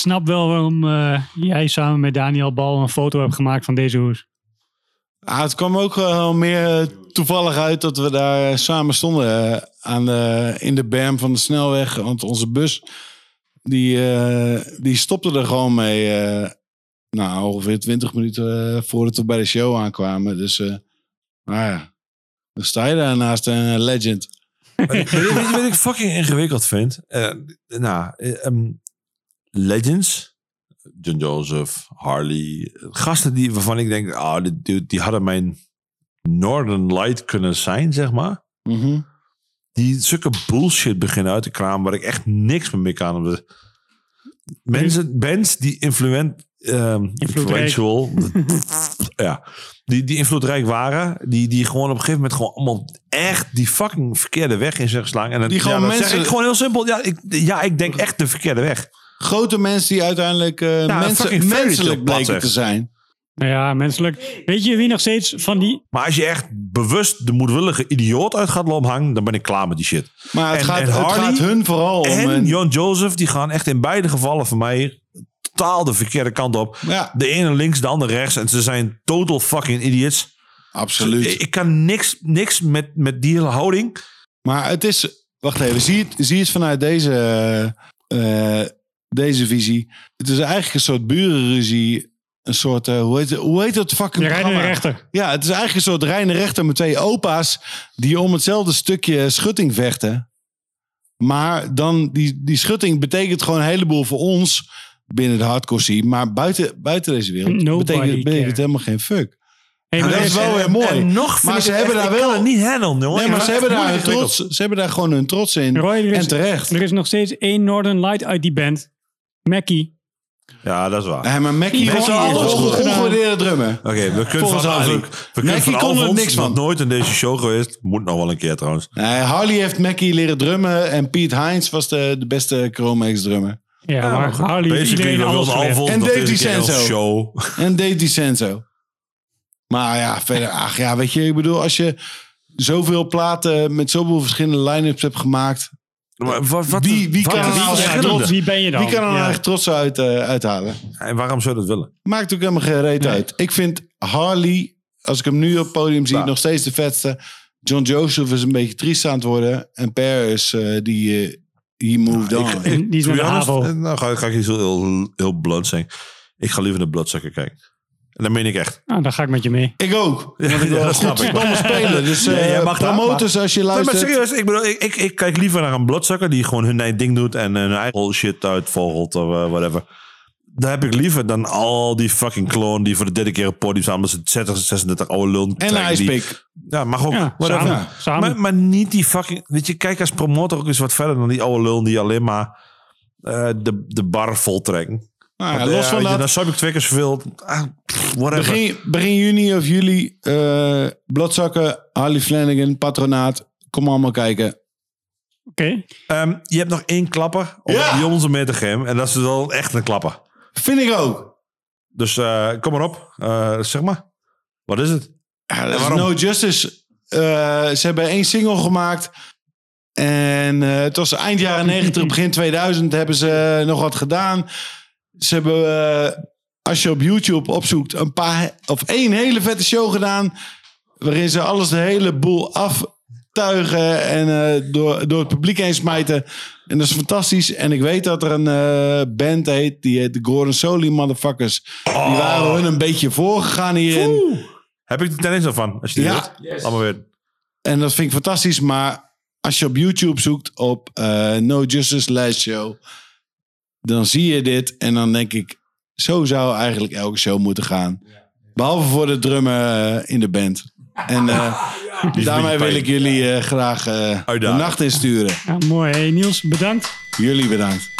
Snap wel waarom eh, jij samen met Daniel Bal een foto hebt gemaakt van deze hoes. Ah, het kwam ook wel meer toevallig uit dat we daar samen stonden eh, aan de, in de berm van de snelweg. Want onze bus, die, eh, die stopte er gewoon mee. eh, nou, ongeveer 20 minuten eh, voordat we bij de show aankwamen. Dus, eh nou ja, dan sta je daar naast een legend. weet, je, weet je wat ik fucking ingewikkeld vind? Eh, nou, eh, ehm, Legends, John Joseph, Harley, gasten die, waarvan ik denk, ah, die, die, die hadden mijn Northern Light kunnen zijn, zeg maar. Mhm. Die zulke bullshit beginnen uit te kramen waar ik echt niks meer mee kan. Mensen, bands die influent, ehm, influential, ja, die, die invloedrijk waren, die, die gewoon op een gegeven moment gewoon allemaal echt die fucking verkeerde weg in zijn geslagen. En dan, Die gewoon ja, dat zeg mensen- ik gewoon heel simpel. Ja ik, ja, ik denk echt de verkeerde weg. Grote mensen die uiteindelijk eh, een mensen, menselijk bleken te zijn. Nou ja, menselijk. Weet je wie nog steeds van die... Maar als je echt bewust de moedwillige idioot uit gaat lopen hangen, dan ben ik klaar met die shit. Maar het, En- gaat, en het gaat hun vooral om. En John Joseph, die gaan echt in beide gevallen voor mij totaal de verkeerde kant op. ja, De ene links, de andere rechts. En ze zijn total fucking idiots. absoluut. Ik, ik kan niks, niks met, met die hele houding. Maar het is. Wacht even, zie het, zie het vanuit deze, eh, deze visie. Het is eigenlijk een soort burenruzie. Een soort. eh, hoe, heet, het- hoe heet dat fucking De programma? rechter. Ja, het is eigenlijk een soort reine rechter met twee opa's. die om hetzelfde stukje schutting vechten. Maar dan, die, die schutting betekent gewoon een heleboel voor ons. binnen de hardcore scene. Maar buiten, buiten deze wereld Nobody betekent, betekent het helemaal geen fuck. Hey, Ja, maar dat is wel weer mooi. En nog vind Maar ze hebben echt- daar wel- niet handelen, jongen. Nee, maar ze hebben, daar trots, ze hebben daar gewoon hun trots in. Roy, is, en terecht. er is nog steeds één Northern Light uit die band. Mackie. Ja, dat is waar. Ja, maar Mackie Die was heeft een goed ongewaardeerde drummer. Oké, we kunnen Volgens van, we, kunnen Mackie van kon er Alfons, niks van. nog nooit in deze show geweest. Moet nog wel een keer trouwens. Nee, Harley heeft Mackie leren drummen. En Piet Heinz was de, de beste Chromax drummer. Ja, maar Harley heeft Basically, iedereen we alles wilden geleerd. Alfons En nog Dave deze keer als DiCenzo. show. En Dave DiCenzo. Maar ja, verder, ach ja, weet je, ik bedoel, als je zoveel platen met zoveel verschillende line-ups hebt gemaakt. Maar wat, wat, Wie- wie wat kan er nou echt? Trots, wie ben je dan? Wie kan er nou Ja. echt trots uit, eh, uithalen? En waarom zou je dat willen? Maakt ook helemaal geen reet Nee. uit. Ik vind Harley, als ik hem nu op het podium zie, nog steeds de vetste. John Joseph is een beetje triest aan het worden. En Per is eh, die... eh he moved on. Ik- Die is de honest, Nou ga, ga ik iets heel, heel, heel blunt zeggen. Ik ga liever naar Bloodsucker kijken. En dat meen ik echt. Nou, dan ga ik met je mee. Ik ook. Ja, ja, dat goed snap ik. domme spelen. Dus Ja, jij eh mag dat, promoters als je Nee, maar luistert. serieus, ik, bedoel, ik, ik, ik kijk liever naar een Bloodsucker die gewoon hun eigen ding doet en hun eigen shit uitvogelt of eh, whatever. Dat heb ik liever dan al die fucking clone die voor de derde keer op podium staan. Omdat ze 60, 36 oude lul en Icepick. Ja, mag ook. Ja, whatever. samen. samen. Maar, maar niet die fucking... Weet je, kijk als promotor ook eens wat verder dan die oude lul die alleen maar eh, de, de bar voltrekken. Nou, ja, los van dat. Dan zou ik twee keer zoveel... Ah. Begin, begin juni of juli. eh Bladzakken, Harley Flanagan, Patronaat. Kom allemaal kijken. Oké. Ehm, je hebt nog één klapper om Ja! die ons mee te geven. En dat is wel echt een klapper. Vind ik ook. Dus eh, kom maar op. Eh, zeg maar. Wat is het? Ja, is? No Justice. Eh, ze hebben één single gemaakt. En eh, het was eind jaren 90, begin 2000 hebben ze nog wat gedaan. Ze hebben, eh, als je op YouTube opzoekt, een paar of één hele vette show gedaan. Waarin ze alles de hele boel aftuigen en eh, door, door het publiek heen smijten. En dat is fantastisch. En ik weet dat er een eh, band heet, die heet de Gordon Soli Motherfuckers. Die waren hun een beetje voorgegaan hierin. Heb ik er ten eerste van? Als je die Ja. weet. Allemaal weer. En dat vind ik fantastisch. Maar als je op YouTube zoekt op eh, No Justice Last Show, dan zie je dit. En dan denk ik, zo zou eigenlijk elke show moeten gaan. Behalve voor de drummer eh, in de band. En eh, daarmee wil ik jullie eh, graag de nacht insturen. Ja, mooi. Hey, Niels, bedankt. Jullie bedankt.